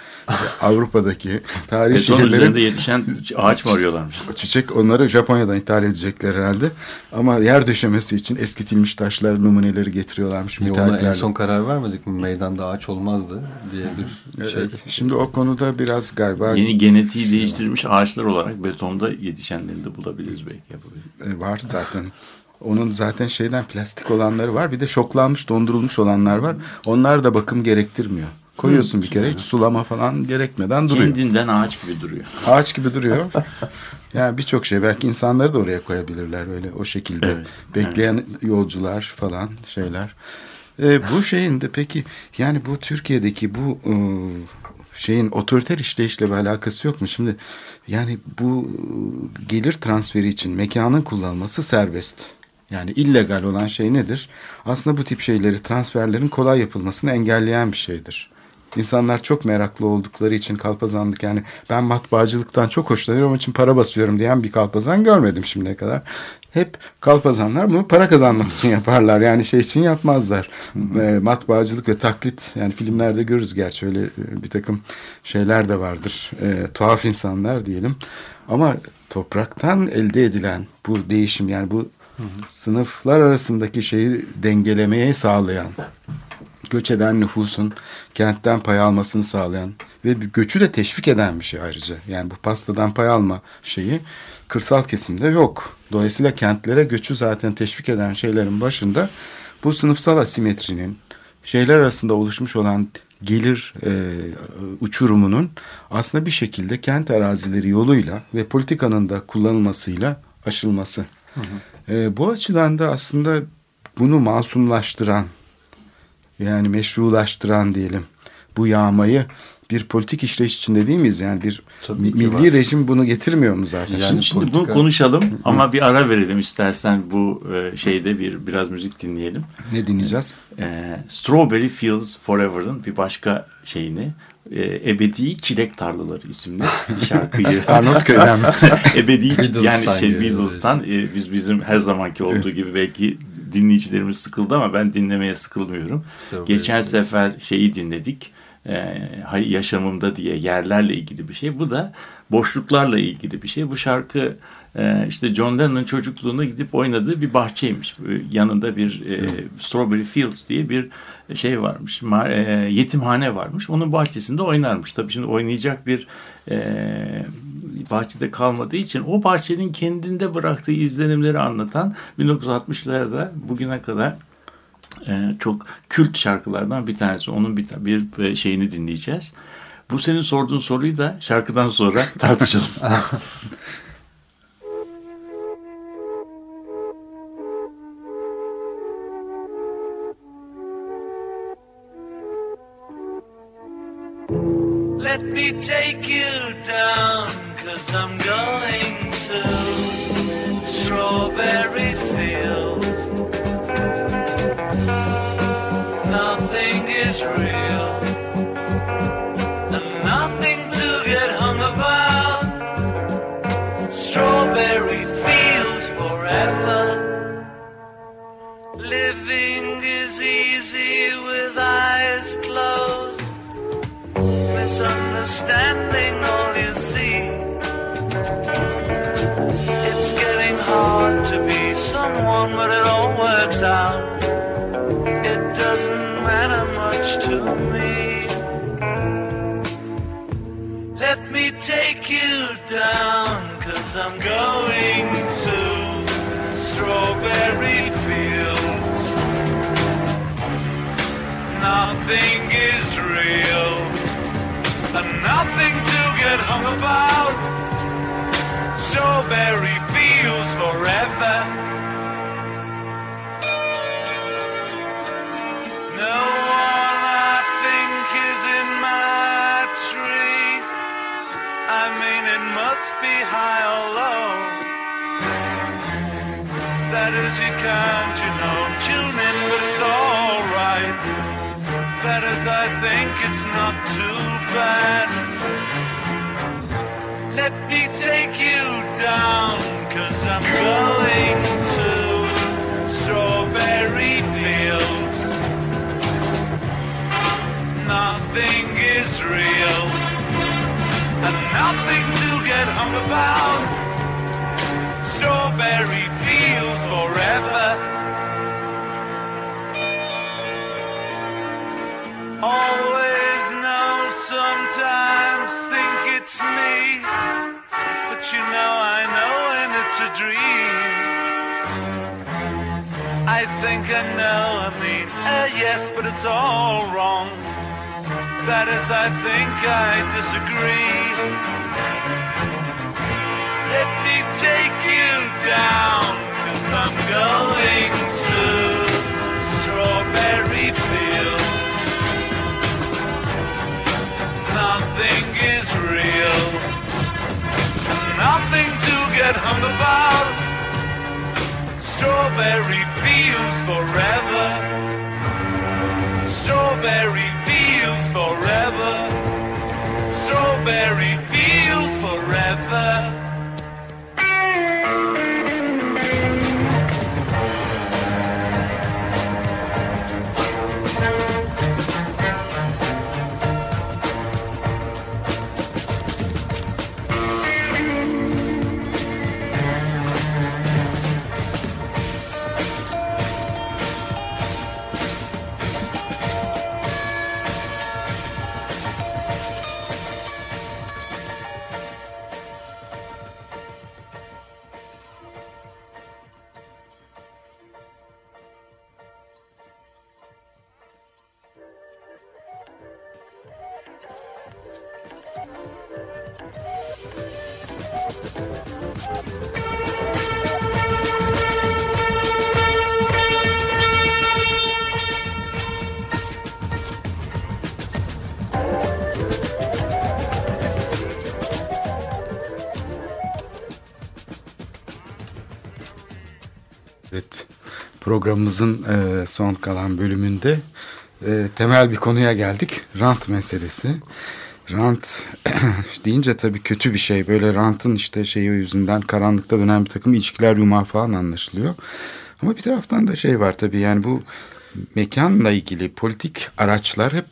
Avrupa'daki tarihi
Beton
şehirlerin
üzerinde yetişen ağaç mı arıyorlarmış?
çiçek onları Japonya'dan ithal edecekler herhalde. Ama yer döşemesi için eskitilmiş taşlar numuneleri getiriyorlarmış
Niye ona en son karar vermedik mi? Meydanda ağaç olmazdı diye bir şey.
Şimdi o konuda biraz galiba
Yeni genetiği değiştirilmiş ağaçlar olarak betonda yetişenlerini de bulabiliriz belki yapabiliriz.
e, var zaten. Onun zaten şeyden plastik olanları var. Bir de şoklanmış, dondurulmuş olanlar var. Onlar da bakım gerektirmiyor. Koyuyorsun bir kere hiç sulama falan gerekmeden duruyor.
Kendinden ağaç gibi duruyor.
Ağaç gibi duruyor. (laughs) Yani birçok şey belki insanları da oraya koyabilirler öyle o şekilde.
Evet,
Bekleyen yolcular falan şeyler. Ee, bu şeyin de peki yani bu Türkiye'deki bu e, şeyin otoriter işleyişle bir alakası yok mu? Şimdi yani bu e, gelir transferi için mekanın kullanılması serbest. Yani illegal olan şey nedir? Aslında bu tip şeyleri transferlerin kolay yapılmasını engelleyen bir şeydir. İnsanlar çok meraklı oldukları için kalpazanlık yani ben matbaacılıktan çok hoşlanıyorum onun için para basıyorum diyen bir kalpazan görmedim şimdiye kadar. Hep kalpazanlar bunu para kazanmak için yaparlar yani şey için yapmazlar. E, matbaacılık ve taklit yani filmlerde görürüz gerçi öyle bir takım şeyler de vardır. E, tuhaf insanlar diyelim. Ama topraktan elde edilen bu değişim yani bu sınıflar arasındaki şeyi dengelemeye sağlayan göç eden nüfusun kentten pay almasını sağlayan ve göçü de teşvik eden bir şey ayrıca. Yani bu pastadan pay alma şeyi kırsal kesimde yok. Dolayısıyla kentlere göçü zaten teşvik eden şeylerin başında bu sınıfsal asimetrinin şeyler arasında oluşmuş olan gelir e, uçurumunun aslında bir şekilde kent arazileri yoluyla ve politikanın da kullanılmasıyla aşılması. E, bu açıdan da aslında bunu masumlaştıran yani meşrulaştıran diyelim bu yağmayı bir politik işleyiş içinde değil miyiz? Yani bir
Tabii
milli
var.
rejim bunu getirmiyor mu zaten?
Yani
Şimdi, şimdi bunu konuşalım ama bir ara verelim istersen bu e, şeyde bir biraz müzik dinleyelim.
Ne dinleyeceğiz?
E, Strawberry Fields Forever'ın bir başka şeyini e, Ebedi Çilek Tarlaları isimli (laughs) şarkıyı
Arnavutköy'den mi? (laughs)
Ebedi yani şey Beatles'tan e, biz bizim her zamanki olduğu gibi belki dinleyicilerimiz sıkıldı ama ben dinlemeye sıkılmıyorum.
Strawberry
Geçen
Fields.
sefer şeyi dinledik. E, yaşamımda diye yerlerle ilgili bir şey. Bu da boşluklarla ilgili bir şey. Bu şarkı e, işte John Lennon'ın çocukluğuna gidip oynadığı bir bahçeymiş. Yanında bir e, Strawberry Fields diye bir şey varmış. Ma- e, yetimhane varmış. Onun bahçesinde oynarmış. Tabii şimdi oynayacak bir e, bahçede kalmadığı için o bahçenin kendinde bıraktığı izlenimleri anlatan 1960'larda bugüne kadar e, çok kült şarkılardan bir tanesi. Onun bir, bir şeyini dinleyeceğiz. Bu senin sorduğun soruyu da şarkıdan sonra (laughs) tartışalım. (laughs)
Is, you can't, you know, tune in, but it's alright. That is, I think it's not too bad. Let me take you down, cause I'm going to strawberry fields. Nothing is real, and nothing to get hung about. Strawberry forever. Always know, sometimes think it's me. But you know I know when it's a dream. I think I know, I mean, uh, yes, but it's all wrong. That is, I think I disagree. Let me take you down, I'm going to strawberry fields. Nothing is real, nothing to get hung about. Strawberry fields forever. Strawberry fields forever. Strawberry fields forever.
Programımızın e, son kalan bölümünde e, temel bir konuya geldik. Rant meselesi. Rant (clears throat) deyince tabii kötü bir şey. Böyle rantın işte şeyi yüzünden karanlıkta dönen bir takım ilişkiler yumağı falan anlaşılıyor. Ama bir taraftan da şey var tabii yani bu mekanla ilgili politik araçlar hep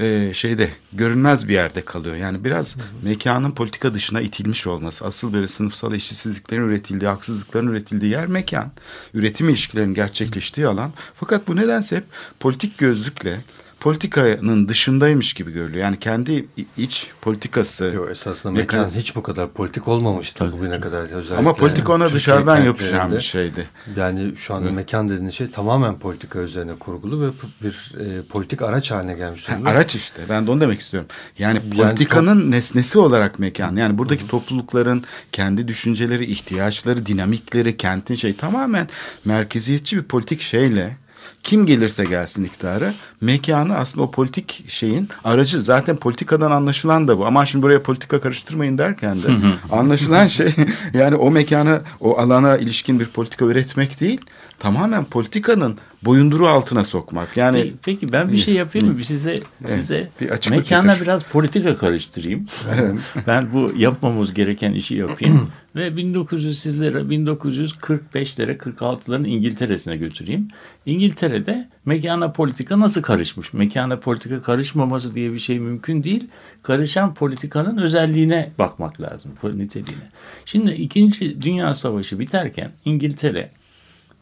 e, şeyde görünmez bir yerde kalıyor. Yani biraz mekanın politika dışına itilmiş olması. Asıl böyle sınıfsal eşitsizliklerin üretildiği, haksızlıkların üretildiği yer mekan. Üretim ilişkilerinin gerçekleştiği alan. Fakat bu nedense hep politik gözlükle politikanın dışındaymış gibi görülüyor. Yani kendi iç politikası.
Yok esasında mekan hiç bu kadar politik olmamıştı bugüne kadar. Özellikle
Ama politika ona
Türkiye
dışarıdan yapışan bir şeydi.
Yani şu anda mekan dediğiniz şey tamamen politika üzerine kurgulu ve bir e, politik araç haline gelmiş
Ha,
durumda.
araç işte. Ben de onu demek istiyorum. Yani
Yani
politikanın nesnesi olarak mekan. Yani buradaki toplulukların kendi düşünceleri, ihtiyaçları, dinamikleri, kentin şey tamamen merkeziyetçi bir politik şeyle kim gelirse gelsin iktidara mekanı aslında o politik şeyin aracı zaten politikadan anlaşılan da bu. Ama şimdi buraya politika karıştırmayın derken de anlaşılan şey (laughs) yani o mekanı o alana ilişkin bir politika üretmek değil tamamen politikanın boyunduruğu altına sokmak. Yani
Peki, peki ben bir şey yapayım mı? Size size
bir
mekana
getir.
biraz politika karıştırayım. (laughs) ben bu yapmamız gereken işi yapayım (clears throat) ve 1900 sizlere 1945'lere 46'ların İngiltere'sine götüreyim. İngiltere'de mekana politika nasıl karışmış? Mekana politika karışmaması diye bir şey mümkün değil. Karışan politikanın özelliğine bakmak lazım, niteliğine. Şimdi 2. Dünya Savaşı biterken İngiltere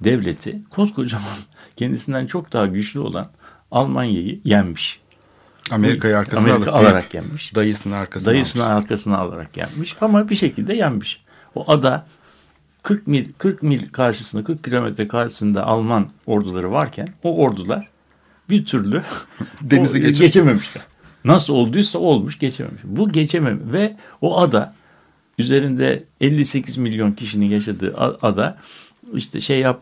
devleti koskocaman kendisinden çok daha güçlü olan Almanya'yı yenmiş.
Amerika'yı arkasına
Amerika
alıp
alarak yenmiş.
dayısını arkasına
Dayısını
almış.
arkasına alarak yenmiş ama bir şekilde yenmiş. O ada 40 mil 40 mil karşısında 40 kilometre karşısında Alman orduları varken o ordular bir türlü (laughs)
Denizi geçip-
geçememişler. Nasıl olduysa olmuş geçememiş. Bu geçemem ve o ada üzerinde 58 milyon kişinin yaşadığı ada işte şey yap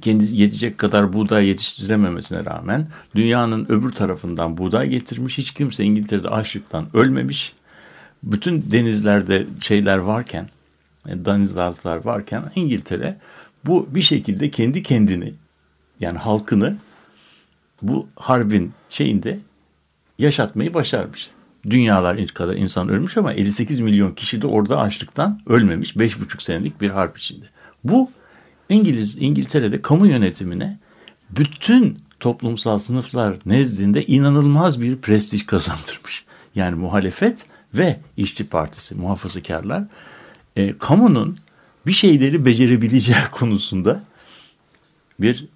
kendisi yetecek kadar buğday yetiştirememesine rağmen dünyanın öbür tarafından buğday getirmiş. Hiç kimse İngiltere'de açlıktan ölmemiş. Bütün denizlerde şeyler varken, e, denizaltılar varken İngiltere bu bir şekilde kendi kendini yani halkını bu harbin şeyinde yaşatmayı başarmış. Dünyalar kadar insan ölmüş ama 58 milyon kişi de orada açlıktan ölmemiş. 5,5 senelik bir harp içinde. Bu İngiliz İngiltere'de kamu yönetimine bütün toplumsal sınıflar nezdinde inanılmaz bir prestij kazandırmış. Yani muhalefet ve işçi partisi, muhafazakarlar e, kamunun bir şeyleri becerebileceği (laughs) konusunda bir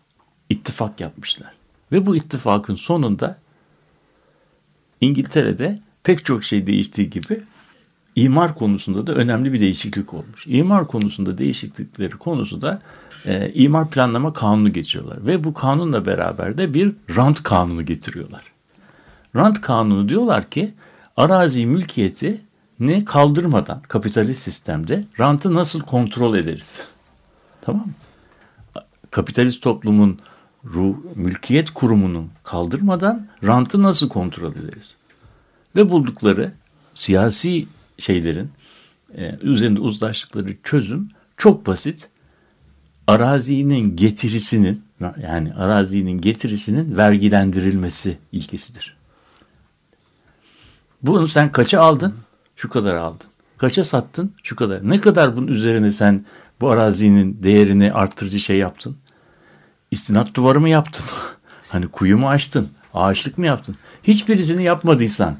ittifak yapmışlar. Ve bu ittifakın sonunda İngiltere'de pek çok şey değiştiği gibi imar konusunda da önemli bir değişiklik olmuş. İmar konusunda değişiklikleri konusu da e, imar planlama kanunu geçiyorlar. Ve bu kanunla beraber de bir rant kanunu getiriyorlar. Rant kanunu diyorlar ki arazi mülkiyeti ne kaldırmadan kapitalist sistemde rantı nasıl kontrol ederiz? Tamam mı? Kapitalist toplumun ruh, mülkiyet kurumunun kaldırmadan rantı nasıl kontrol ederiz? Ve buldukları siyasi şeylerin e, üzerinde uzlaştıkları çözüm çok basit. Arazinin getirisinin yani arazinin getirisinin vergilendirilmesi ilkesidir. Bunu sen kaça aldın? Şu kadar aldın. Kaça sattın? Şu kadar. Ne kadar bunun üzerine sen bu arazinin değerini arttırıcı şey yaptın? İstinat duvarı mı yaptın? (laughs) hani kuyu mu açtın? Ağaçlık mı yaptın? Hiçbirisini yapmadıysan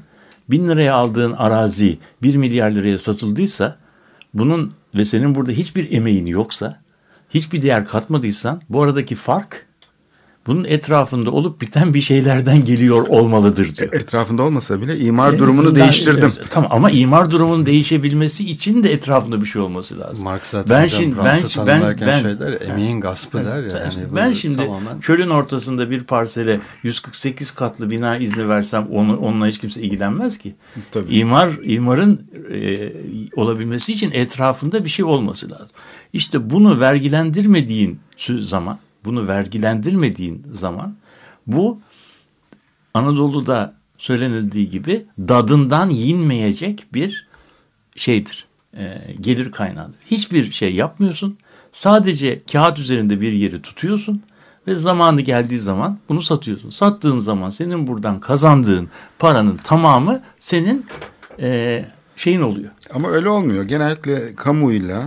bin liraya aldığın arazi bir milyar liraya satıldıysa bunun ve senin burada hiçbir emeğin yoksa hiçbir değer katmadıysan bu aradaki fark bunun etrafında olup biten bir şeylerden geliyor olmalıdır diyor.
Etrafında olmasa bile imar
E,
durumunu değiştirdim.
Tamam ama imar durumunun değişebilmesi için de etrafında bir şey olması lazım.
Marx zaten
ben şimdi ben
rantı
ben ben
şey der, emeğin gaspı der ya. Yani
ben şimdi
tamamen-
çölün ortasında bir parsele 148 katlı bina izni versem onu onunla hiç kimse ilgilenmez ki.
Tabii.
İmar imarın e, olabilmesi için etrafında bir şey olması lazım. İşte bunu vergilendirmediğin zaman, bunu vergilendirmediğin zaman bu Anadolu'da söylenildiği gibi dadından yinmeyecek bir şeydir. E, gelir kaynağıdır. Hiçbir şey yapmıyorsun. Sadece kağıt üzerinde bir yeri tutuyorsun ve zamanı geldiği zaman bunu satıyorsun. Sattığın zaman senin buradan kazandığın paranın tamamı senin e, şeyin oluyor.
Ama öyle olmuyor. Genellikle kamuyla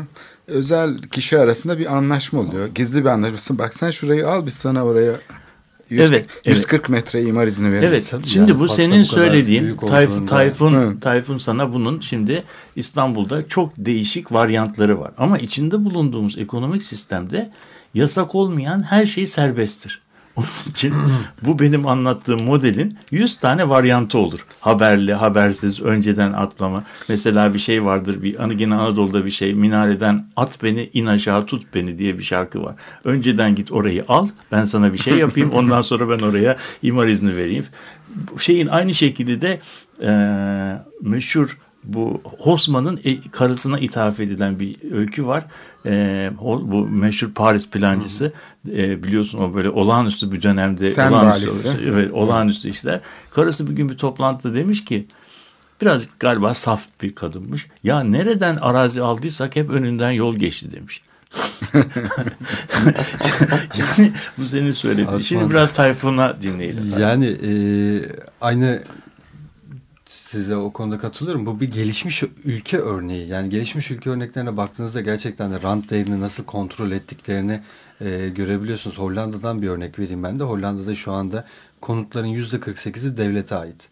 özel kişi arasında bir anlaşma oluyor. Gizli bir anlaşma. Bak sen şurayı al biz sana oraya 100,
Evet, evet.
140 metre imar izni veririz.
Evet.
tabii
şimdi
yani
bu senin
bu
söylediğin Tayfun Tayfun
Hı.
Tayfun sana bunun şimdi İstanbul'da çok değişik varyantları var. Ama içinde bulunduğumuz ekonomik sistemde yasak olmayan her şey serbesttir. Onun için bu benim anlattığım modelin 100 tane varyantı olur. Haberli, habersiz, önceden atlama. Mesela bir şey vardır. Bir hani gene Anadolu'da bir şey. Minareden at beni, in aşağı tut beni diye bir şarkı var. Önceden git orayı al. Ben sana bir şey yapayım. (laughs) Ondan sonra ben oraya imar izni vereyim. Şeyin aynı şekilde de e, meşhur bu Hosman'ın e- karısına ithaf edilen bir öykü var. E, o- bu meşhur Paris plancısı e, biliyorsun o böyle olağanüstü bir dönemde
Sen
olağanüstü,
valisi.
evet, olağanüstü işler. Karısı bir gün bir toplantıda demiş ki biraz galiba saf bir kadınmış. Ya nereden arazi aldıysak hep önünden yol geçti demiş. (laughs) yani bu senin söylediğin. Şimdi biraz Tayfun'a dinleyelim.
Yani e, aynı size o konuda katılıyorum. Bu bir gelişmiş ülke örneği. Yani gelişmiş ülke örneklerine baktığınızda gerçekten de rant değerini nasıl kontrol ettiklerini e, görebiliyorsunuz. Hollanda'dan bir örnek vereyim ben de. Hollanda'da şu anda konutların yüzde 48'i devlete ait.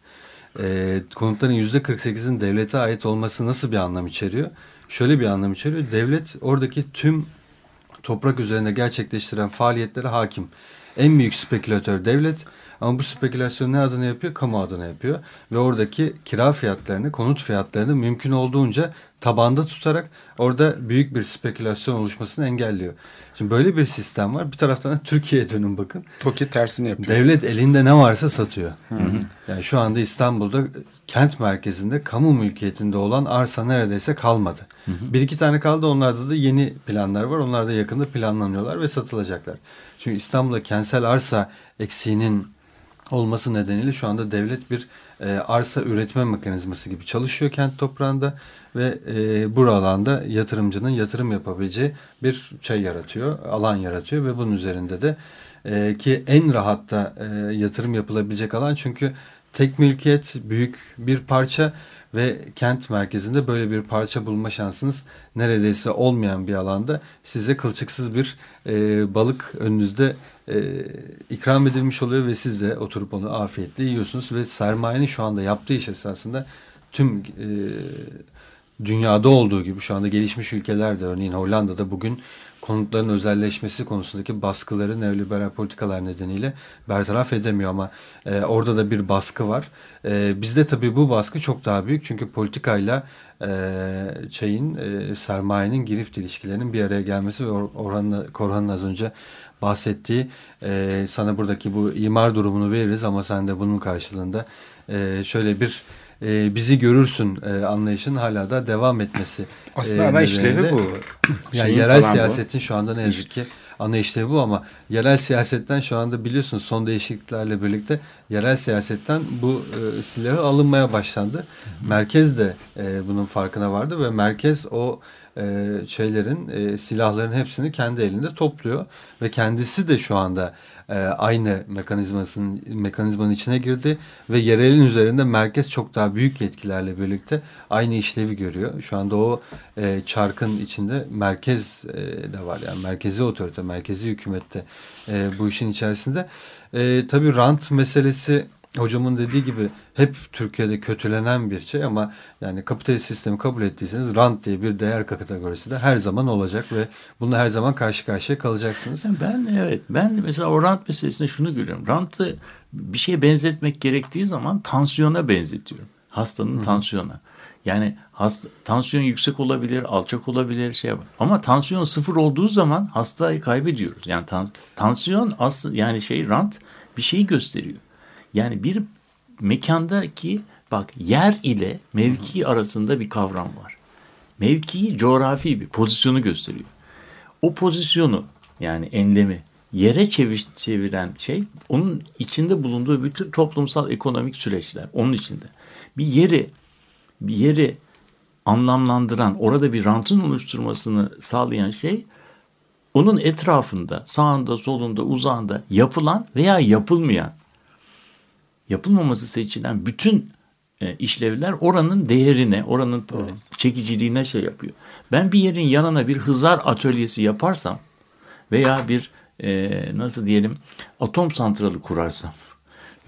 E, konutların yüzde 48'in devlete ait olması nasıl bir anlam içeriyor? Şöyle bir anlam içeriyor. Devlet oradaki tüm toprak üzerinde gerçekleştiren faaliyetlere hakim. En büyük spekülatör devlet ama bu spekülasyon ne adına yapıyor? Kamu adına yapıyor. Ve oradaki kira fiyatlarını, konut fiyatlarını mümkün olduğunca tabanda tutarak orada büyük bir spekülasyon oluşmasını engelliyor. Şimdi böyle bir sistem var. Bir taraftan da (laughs) Türkiye'ye dönün bakın.
Toki tersini yapıyor.
Devlet elinde ne varsa satıyor. Yani şu anda İstanbul'da kent merkezinde kamu mülkiyetinde olan arsa neredeyse kalmadı. Bir iki tane kaldı onlarda da yeni planlar var. Onlar da yakında planlanıyorlar ve satılacaklar. Çünkü İstanbul'da kentsel arsa eksiğinin olması nedeniyle şu anda devlet bir e, arsa üretme mekanizması gibi çalışıyor kent toprağında ve e, bu alanda yatırımcının yatırım yapabileceği bir şey yaratıyor, alan yaratıyor ve bunun üzerinde de e, ki en rahatta e, yatırım yapılabilecek alan çünkü tek mülkiyet büyük bir parça ve kent merkezinde böyle bir parça bulma şansınız neredeyse olmayan bir alanda size kılçıksız bir e, balık önünüzde e, ikram edilmiş oluyor ve siz de oturup onu afiyetle yiyorsunuz ve sermayenin şu anda yaptığı iş esasında tüm e, dünyada olduğu gibi şu anda gelişmiş ülkelerde örneğin Hollanda'da bugün konutların özelleşmesi konusundaki baskıları neoliberal politikalar nedeniyle bertaraf edemiyor ama e, orada da bir baskı var. E, bizde tabii bu baskı çok daha büyük çünkü politikayla e, şeyin e, sermayenin girift ilişkilerinin bir araya gelmesi ve Or- Orhan'la, Korhan'ın az önce bahsettiği e, sana buradaki bu imar durumunu veririz ama sen de bunun karşılığında e, şöyle bir e, bizi görürsün e, anlayışın hala da devam etmesi.
Aslında
e,
ana işlevi bu.
Yani yerel
falan bu.
siyasetin şu anda ne yazık ki ana işlevi bu ama yerel siyasetten şu anda biliyorsunuz son değişikliklerle birlikte yerel siyasetten bu e, silahı alınmaya başlandı. Merkez de e, bunun farkına vardı ve merkez o e, şeylerin e, silahların hepsini kendi elinde topluyor ve kendisi de şu anda e, aynı mekanizmasının mekanizmanın içine girdi ve yerelin üzerinde merkez çok daha büyük yetkilerle birlikte aynı işlevi görüyor. Şu anda o e, çarkın içinde merkez e, de var yani merkezi otorite, merkezi hükümette e, bu işin içerisinde. E, tabii rant meselesi hocamın dediği gibi hep Türkiye'de kötülenen bir şey ama yani kapitalist sistemi kabul ettiyseniz rant diye bir değer kategorisi de her zaman olacak ve bununla her zaman karşı karşıya kalacaksınız.
Ben evet ben mesela o rant meselesinde şunu görüyorum. Rantı bir şeye benzetmek gerektiği zaman tansiyona benzetiyorum. Hastanın tansiyona. Yani hasta, tansiyon yüksek olabilir, alçak olabilir şey yapar. Ama tansiyon sıfır olduğu zaman hastayı kaybediyoruz. Yani tan- tansiyon aslında yani şey rant bir şeyi gösteriyor. Yani bir mekandaki bak yer ile mevki arasında bir kavram var. Mevkiyi coğrafi bir pozisyonu gösteriyor. O pozisyonu yani enlemi yere çevir, çeviren şey onun içinde bulunduğu bütün toplumsal ekonomik süreçler onun içinde. Bir yeri bir yeri anlamlandıran orada bir rantın oluşturmasını sağlayan şey onun etrafında sağında solunda uzağında yapılan veya yapılmayan yapılmaması seçilen bütün e, işlevler oranın değerine, oranın e, çekiciliğine şey yapıyor. Ben bir yerin yanına bir hızar atölyesi yaparsam veya bir e, nasıl diyelim atom santralı kurarsam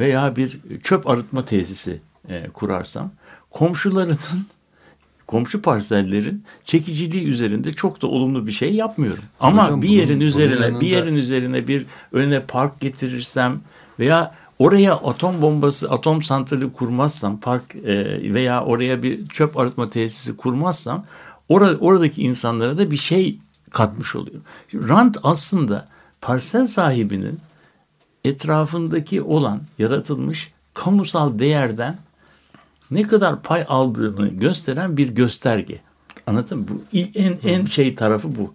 veya bir çöp arıtma tesisi e, kurarsam komşularının (laughs) komşu parsellerin çekiciliği üzerinde çok da olumlu bir şey yapmıyorum. Ama
Hocam
bir yerin
bunun
üzerine
yanında-
bir yerin üzerine bir önüne park getirirsem veya oraya atom bombası, atom santrali kurmazsam, park e, veya oraya bir çöp arıtma tesisi kurmazsam ora- oradaki insanlara da bir şey katmış. Şimdi Rant aslında parsel sahibinin etrafındaki olan yaratılmış kamusal değerden ne kadar pay aldığını gösteren bir gösterge. Anladın mı? Bu en en şey tarafı bu.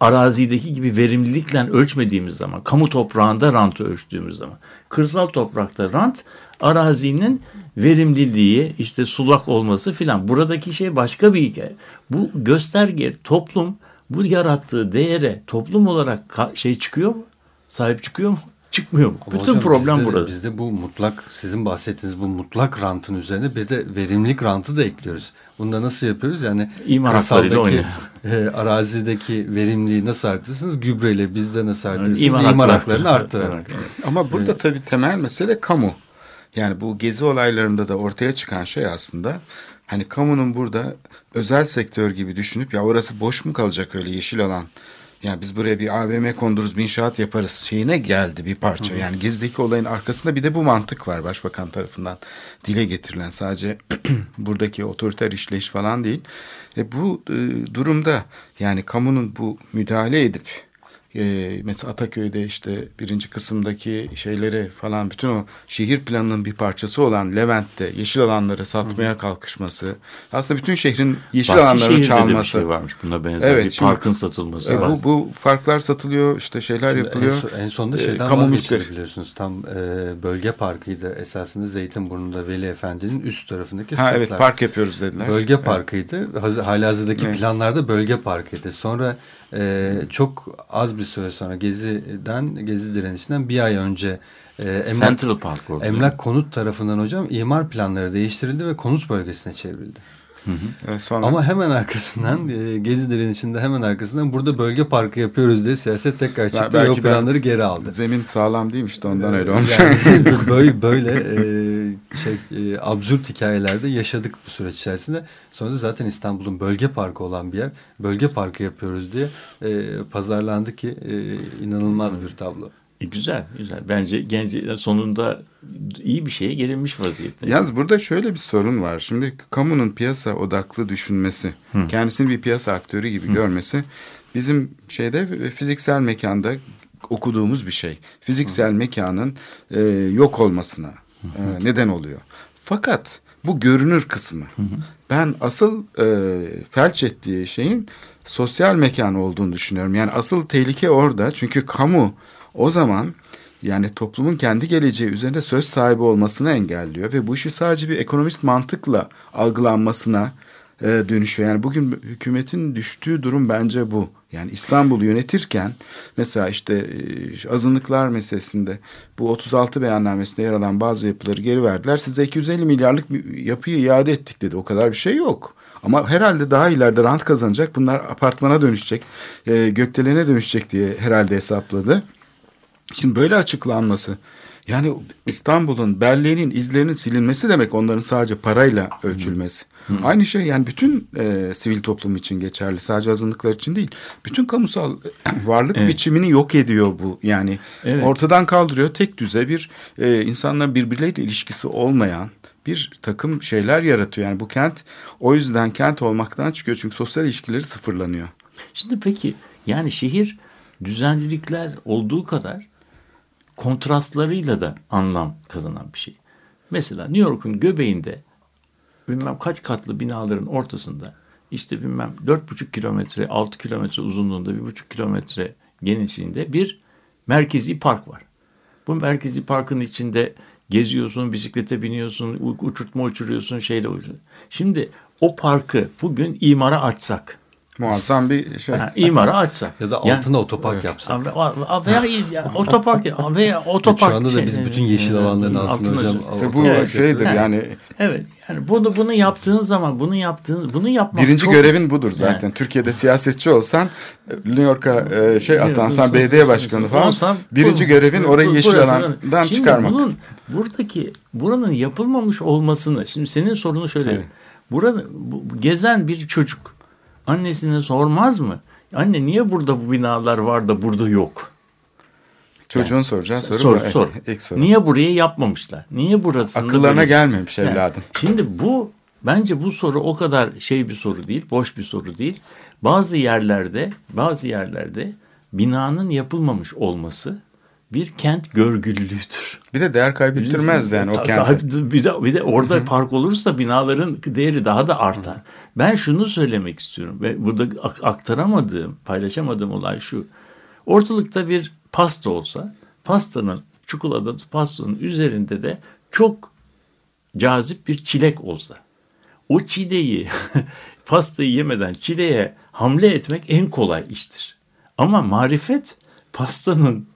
Arazideki gibi verimlilikle ölçmediğimiz zaman, kamu toprağında rantı ölçtüğümüz zaman, kırsal toprakta rant arazinin verimliliği, işte sulak olması filan. Buradaki şey başka bir hikaye. Bu gösterge toplum bu yarattığı değere toplum olarak şey çıkıyor mu? Sahip çıkıyor mu? (laughs) Çıkmıyor mu?
Ama
Bütün
hocam
problem
bizde,
burada.
Bizde bu mutlak sizin bahsettiğiniz bu mutlak rantın üzerine bir de verimlilik rantı da ekliyoruz. Bunu da nasıl yapıyoruz? Yani
İmar
kırsaldaki. E, arazideki verimliliği nasıl artırırsınız? Gübreyle bizde nasıl artırırsınız?
İmar
İmar,
hakları-
haklarını arttırarak.
Ama burada tabii temel mesele kamu. Yani bu gezi olaylarında da ortaya çıkan şey aslında hani kamunun burada özel sektör gibi düşünüp ya orası boş mu kalacak öyle yeşil alan? Yani biz buraya bir AVM kondururuz, bir inşaat yaparız şeyine geldi bir parça. Yani Gezi'deki olayın arkasında bir de bu mantık var başbakan tarafından dile getirilen. Sadece (clears throat) buradaki otoriter işleyiş falan değil. E bu e, durumda yani kamunun bu müdahale edip e, mesela Ataköy'de işte birinci kısımdaki şeyleri falan bütün o şehir planının bir parçası olan Levent'te yeşil alanları satmaya kalkışması aslında bütün şehrin yeşil alanlarını
de bir
çalması.
şey varmış buna benzer
Evet,
bir
şimdi-
parkın satılması
E,
var.
bu, bu parklar satılıyor işte şeyler
Şimdi
yapılıyor.
En, son- en sonunda
E,
şeyden
kamu
vazgeçildi
mülkleri.
biliyorsunuz. Tam e, bölge parkıydı esasında Zeytinburnu'nda Veli Efendi'nin üst tarafındaki
Ha evet
sırtlar.
park yapıyoruz dediler.
Bölge parkıydı. Haz- Halihazırdaki
Evet.
planlarda bölge parkıydı. Sonra e, çok az bir süre sonra Gezi'den, Gezi direnişinden bir ay önce e, emlak,
Central Park oldu.
emlak konut tarafından hocam imar planları değiştirildi ve konut bölgesine çevrildi.
Evet, sonra
Ama hemen arkasından e, Gezi direnişinde hemen arkasından burada bölge parkı yapıyoruz diye siyaset tekrar çıktı ve
belki
o
ben-
planları geri aldı.
zemin sağlam değilmiş de ondan öyle olmuş.
Yani (laughs) böyle böyle e, şey e, absürt hikayelerde yaşadık bu süreç içerisinde. Sonra zaten İstanbul'un bölge parkı olan bir yer. Bölge parkı yapıyoruz diye e, pazarlandı ki e, inanılmaz bir tablo.
E, güzel, güzel. Bence genci sonunda iyi bir şeye gelinmiş vaziyette.
Yalnız burada şöyle bir sorun var. Şimdi kamunun piyasa odaklı düşünmesi, kendisini bir piyasa aktörü gibi görmesi bizim şeyde fiziksel mekanda okuduğumuz bir şey. Fiziksel mekanın e, yok olmasına e, neden oluyor. Fakat bu görünür kısmı. Ben asıl e, felç ettiği şeyin sosyal mekan olduğunu düşünüyorum. Yani asıl tehlike orada. Çünkü kamu o zaman yani toplumun kendi geleceği üzerinde söz sahibi olmasını engelliyor ve bu işi sadece bir ekonomist mantıkla algılanmasına e, dönüşüyor. Yani bugün hükümetin düştüğü durum bence bu. Yani İstanbul'u yönetirken mesela işte e, azınlıklar meselesinde bu 36 beyannamesinde yer alan bazı yapıları geri verdiler. Size 250 milyarlık yapıyı iade ettik dedi. O kadar bir şey yok. Ama herhalde daha ileride rant kazanacak. Bunlar apartmana dönüşecek, e, gökdelene dönüşecek diye herhalde hesapladı. Şimdi böyle açıklanması yani İstanbul'un, Berlin'in izlerinin silinmesi demek onların sadece parayla ölçülmesi. Aynı şey yani bütün e, sivil toplum için geçerli. Sadece azınlıklar için değil. Bütün kamusal (clears throat) varlık
Evet.
biçimini yok ediyor bu. Yani
Evet.
ortadan kaldırıyor. Tek düze bir e, insanların birbirleriyle ilişkisi olmayan bir takım şeyler yaratıyor. Yani bu kent o yüzden kent olmaktan çıkıyor. Çünkü sosyal ilişkileri sıfırlanıyor.
Şimdi peki yani şehir düzenlilikler olduğu kadar kontrastlarıyla da anlam kazanan bir şey. Mesela New York'un göbeğinde bilmem kaç katlı binaların ortasında işte bilmem dört buçuk kilometre, altı kilometre uzunluğunda bir buçuk kilometre genişliğinde bir merkezi park var. Bu merkezi parkın içinde geziyorsun, bisiklete biniyorsun, uçurtma uçuruyorsun, şeyle uçuruyorsun. Şimdi o parkı bugün imara açsak,
Muazzam bir şey.
ha, imara açsak.
Ya da
Yani-
altına otopark yapsak.
Abi, abi, veya ya, otopark ya, veya otopark.
Şu anda da
şey-
biz bütün yeşil alanların altında hocam.
İşte bu
Evet,
şeydir
evet.
yani
Evet. Yani bunu bunu yaptığın zaman bunu yaptığın bunu yapmak
Birinci
çok-
görevin budur zaten.
Yani.
Türkiye'de siyasetçi olsan New York'a e, şey atansan belediye başkanı falan
olsam,
birinci
bu-
görevin
bu-
orayı
bu-
yeşil
burası-
alandan
Şimdi
çıkarmak.
Bunun buradaki buranın yapılmamış olmasını şimdi senin sorunu şöyle.
Evet.
Burada bu- bu gezen bir çocuk annesine sormaz mı? Anne niye burada bu binalar var da burada yok?
Çocuğun soracağı soru
Sor,
bu.
Sor.
ilk soru.
Niye burayı yapmamışlar? Niye burası?
Akıllarına gelmemiş evladım. (laughs)
Şimdi bu bence bu soru o kadar şey bir soru değil, boş bir soru değil. Bazı yerlerde, bazı yerlerde binanın yapılmamış olması bir kent görgüllüğüdür.
Bir de değer kaybettirmez yani o kent.
Bir de, bir de orada park olursa binaların değeri daha da artar. Ben şunu söylemek istiyorum ve burada ak- aktaramadığım, paylaşamadığım olay şu. Ortalıkta bir pasta olsa, pastanın, çikolata pastanın üzerinde de çok cazip bir çilek olsa. O çileği, (laughs) pastayı yemeden çileğe hamle etmek en kolay iştir. Ama marifet pastanın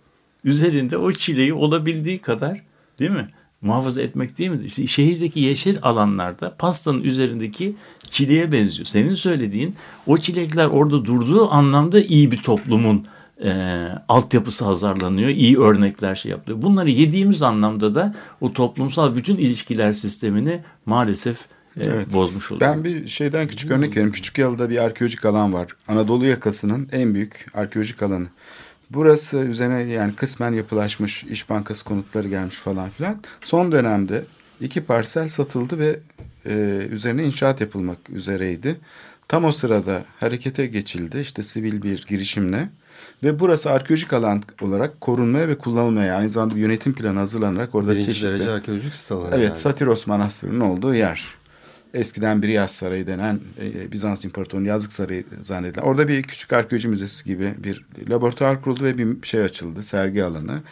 üzerinde o çileği olabildiği kadar değil mi? Muhafaza etmek değil mi? İşte şehirdeki yeşil alanlarda pastanın üzerindeki çileğe benziyor. Senin söylediğin o çilekler orada durduğu anlamda iyi bir toplumun e, altyapısı hazırlanıyor. iyi örnekler şey yapılıyor. Bunları yediğimiz anlamda da o toplumsal bütün ilişkiler sistemini maalesef e,
Evet.
bozmuş oluyor.
Ben bir şeyden küçük örnek vereyim. Küçük Yalı'da bir arkeolojik alan var. Anadolu yakasının en büyük arkeolojik alanı. Burası üzerine yani kısmen yapılaşmış, İş Bankası konutları gelmiş falan filan. Son dönemde iki parsel satıldı ve e, üzerine inşaat yapılmak üzereydi. Tam o sırada harekete geçildi işte sivil bir girişimle. Ve burası arkeolojik alan olarak korunmaya ve kullanılmaya aynı zamanda bir yönetim planı hazırlanarak orada
Birinci
çeşitli...
derece arkeolojik site alanı.
Evet,
yani.
Satiros Manastırı'nın olduğu yer. Eskiden Briyas Sarayı denen e, Bizans İmparatorluğu'nun yazlık sarayı zannedilen. Orada bir küçük arkeoloji müzesi gibi bir laboratuvar kuruldu ve bir şey açıldı, sergi alanı.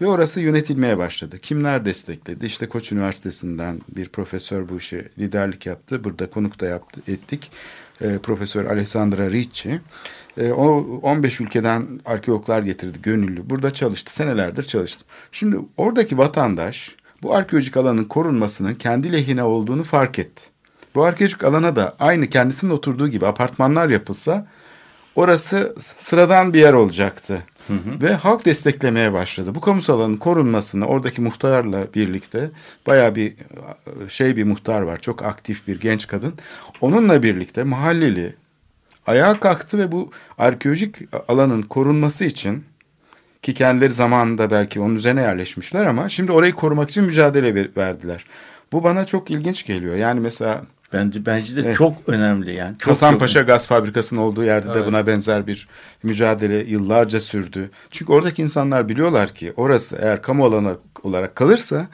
Ve orası yönetilmeye başladı. Kimler destekledi? İşte Koç Üniversitesi'nden bir profesör bu işi liderlik yaptı. Burada konuk da yaptı, ettik. E, profesör Alessandra Ricci. E, o 15 ülkeden arkeologlar getirdi, gönüllü. Burada çalıştı, senelerdir çalıştı. Şimdi oradaki vatandaş bu arkeolojik alanın korunmasının kendi lehine olduğunu fark etti. Bu arkeolojik alana da aynı kendisinin oturduğu gibi apartmanlar yapılsa orası sıradan bir yer olacaktı. Ve halk desteklemeye başladı. Bu kamusal alanın korunmasını oradaki muhtarla birlikte baya bir şey bir muhtar var. Çok aktif bir genç kadın. Onunla birlikte mahalleli ayağa kalktı ve bu arkeolojik alanın korunması için ki kendileri zamanında belki onun üzerine yerleşmişler ama şimdi orayı korumak için mücadele ver- verdiler. Bu bana çok ilginç geliyor. Yani mesela
Bence bence de
Evet.
çok önemli yani. Çok,
Hasanpaşa
çok-
Gaz Fabrikası'nın olduğu yerde de
Evet.
buna benzer bir mücadele yıllarca sürdü. Çünkü oradaki insanlar biliyorlar ki orası eğer kamu alanı olarak kalırsa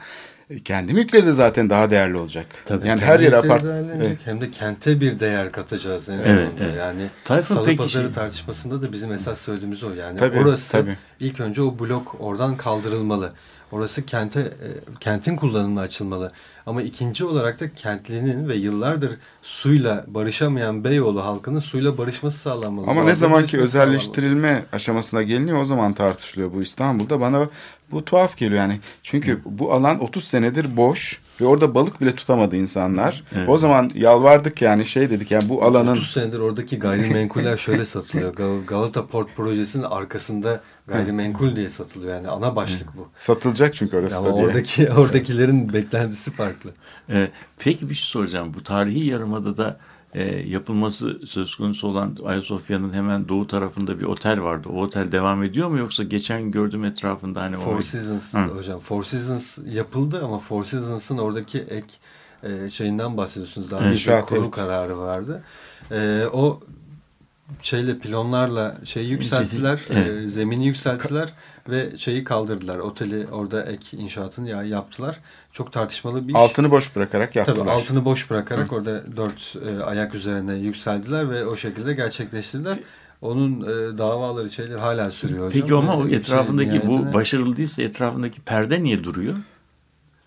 e, kendi mülkleri de zaten daha değerli olacak.
Tabii.
yani her yer apart. Evet.
Hem de kente bir değer katacağız en
Evet,
sonunda.
evet.
Yani
Tayfun,
salı
peki
pazarı
şey-
tartışmasında da bizim esas söylediğimiz o. Yani
Tabii,
orası
tabii.
ilk önce o blok oradan kaldırılmalı. Orası kente e, kentin kullanımına açılmalı. Ama ikinci olarak da kentlinin ve yıllardır suyla barışamayan Beyoğlu halkının suyla barışması sağlanmalı.
Ama ne zamanki
barışması sağlanmalı.
özelleştirilme aşamasına geliniyor o zaman tartışılıyor bu İstanbul'da. Bana bu tuhaf geliyor yani. Çünkü bu alan 30 senedir boş ve orada balık bile tutamadı insanlar.
Evet.
O zaman yalvardık yani şey dedik yani bu alanın
30 senedir oradaki gayrimenkuller şöyle satılıyor. (laughs) Gal- Galata Port projesinin arkasında gayrimenkul diye satılıyor. Yani ana başlık bu.
satılacak çünkü orası
Ama
da diye.
oradaki (laughs) oradakilerin beklentisi farklı.
Ee, peki bir şey soracağım. Bu tarihi yarımadada e, yapılması söz konusu olan Ayasofya'nın hemen doğu tarafında bir otel vardı. O otel devam ediyor mu yoksa geçen gördüm etrafında hani
Four
o
Seasons
Hı.
hocam. Four Seasons yapıldı ama Four Seasons'ın oradaki ek e, şeyinden bahsediyorsunuz. Daha
Evet.
bir
evet.
kararı vardı. E, o şeyle pilonlarla şeyi yükselttiler,
Evet.
e, zemini yükselttiler ve şeyi kaldırdılar. Oteli orada ek inşaatını ya yaptılar. Çok tartışmalı bir iş.
Altını boş bırakarak yaptılar.
Tabii altını boş bırakarak orada dört e, ayak üzerine yükseldiler ve o şekilde gerçekleştirdiler. Onun e, davaları şeyler hala sürüyor hocam.
Peki ama o
şey,
etrafındaki bu
nihayetinde-
başarılı değilse etrafındaki perde niye duruyor?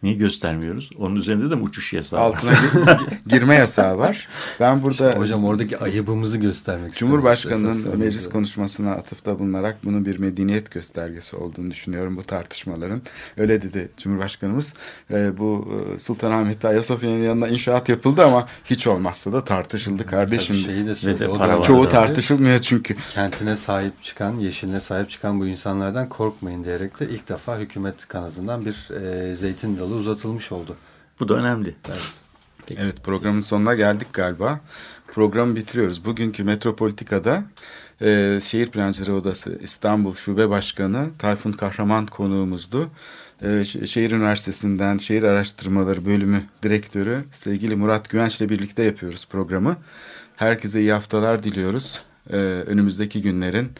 Niye göstermiyoruz? Onun üzerinde de mi uçuş yasağı var?
Altına gi- girme yasağı var. Ben burada
İşte hocam oradaki ayıbımızı göstermek.
Cumhurbaşkanının meclis konuşmasına atıfta bulunarak bunun bir medeniyet göstergesi olduğunu düşünüyorum bu tartışmaların. Öyle dedi Cumhurbaşkanımız. Ee, bu e, Sultanahmet'te Ayasofya'nın yanına inşaat yapıldı ama hiç olmazsa da tartışıldı kardeşim.
Tabii şeyi de söyledi.
de para
da-
var.
Çoğu
Tabii.
tartışılmıyor çünkü.
Kentine sahip çıkan, yeşiline sahip çıkan bu insanlardan korkmayın diyerek de ilk defa hükümet kanadından bir e, zeytin dalı uzatılmış oldu.
Bu da önemli.
Evet.
Evet programın sonuna geldik galiba. Programı bitiriyoruz. Bugünkü Metropolitika'da e, Şehir Plancıları Odası İstanbul Şube Başkanı Tayfun Kahraman konuğumuzdu. E, Şehir Üniversitesi'nden Şehir Araştırmaları Bölümü Direktörü sevgili Murat Güvenç ile birlikte yapıyoruz programı. Herkese iyi haftalar diliyoruz. E, önümüzdeki günlerin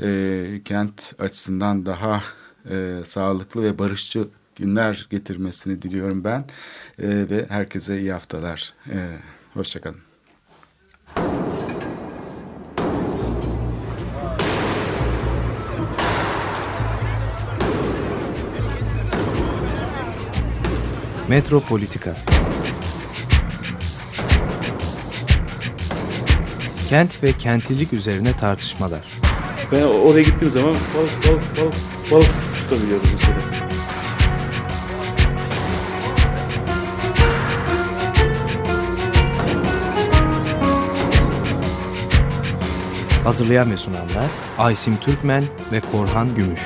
e, kent açısından daha e, sağlıklı ve barışçı günler getirmesini diliyorum ben. E, ve herkese iyi haftalar. E, Hoşçakalın.
Metropolitika Kent ve kentlilik üzerine tartışmalar.
Ben oraya gittiğim zaman balık balık balık balık tutabiliyordum mesela.
Hazırlayan ve sunanlar Aysim Türkmen ve Korhan Gümüş.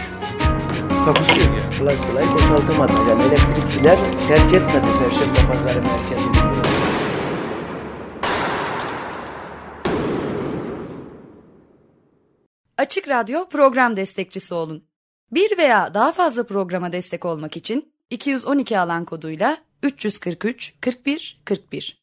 Takusuyor ya.
Kolay kolay boşaltamadı. Yani elektrikçiler terk etmedi Perşembe Pazarı merkezini.
Açık Radyo program destekçisi olun. Bir veya daha fazla programa destek olmak için 212 alan koduyla 343 41 41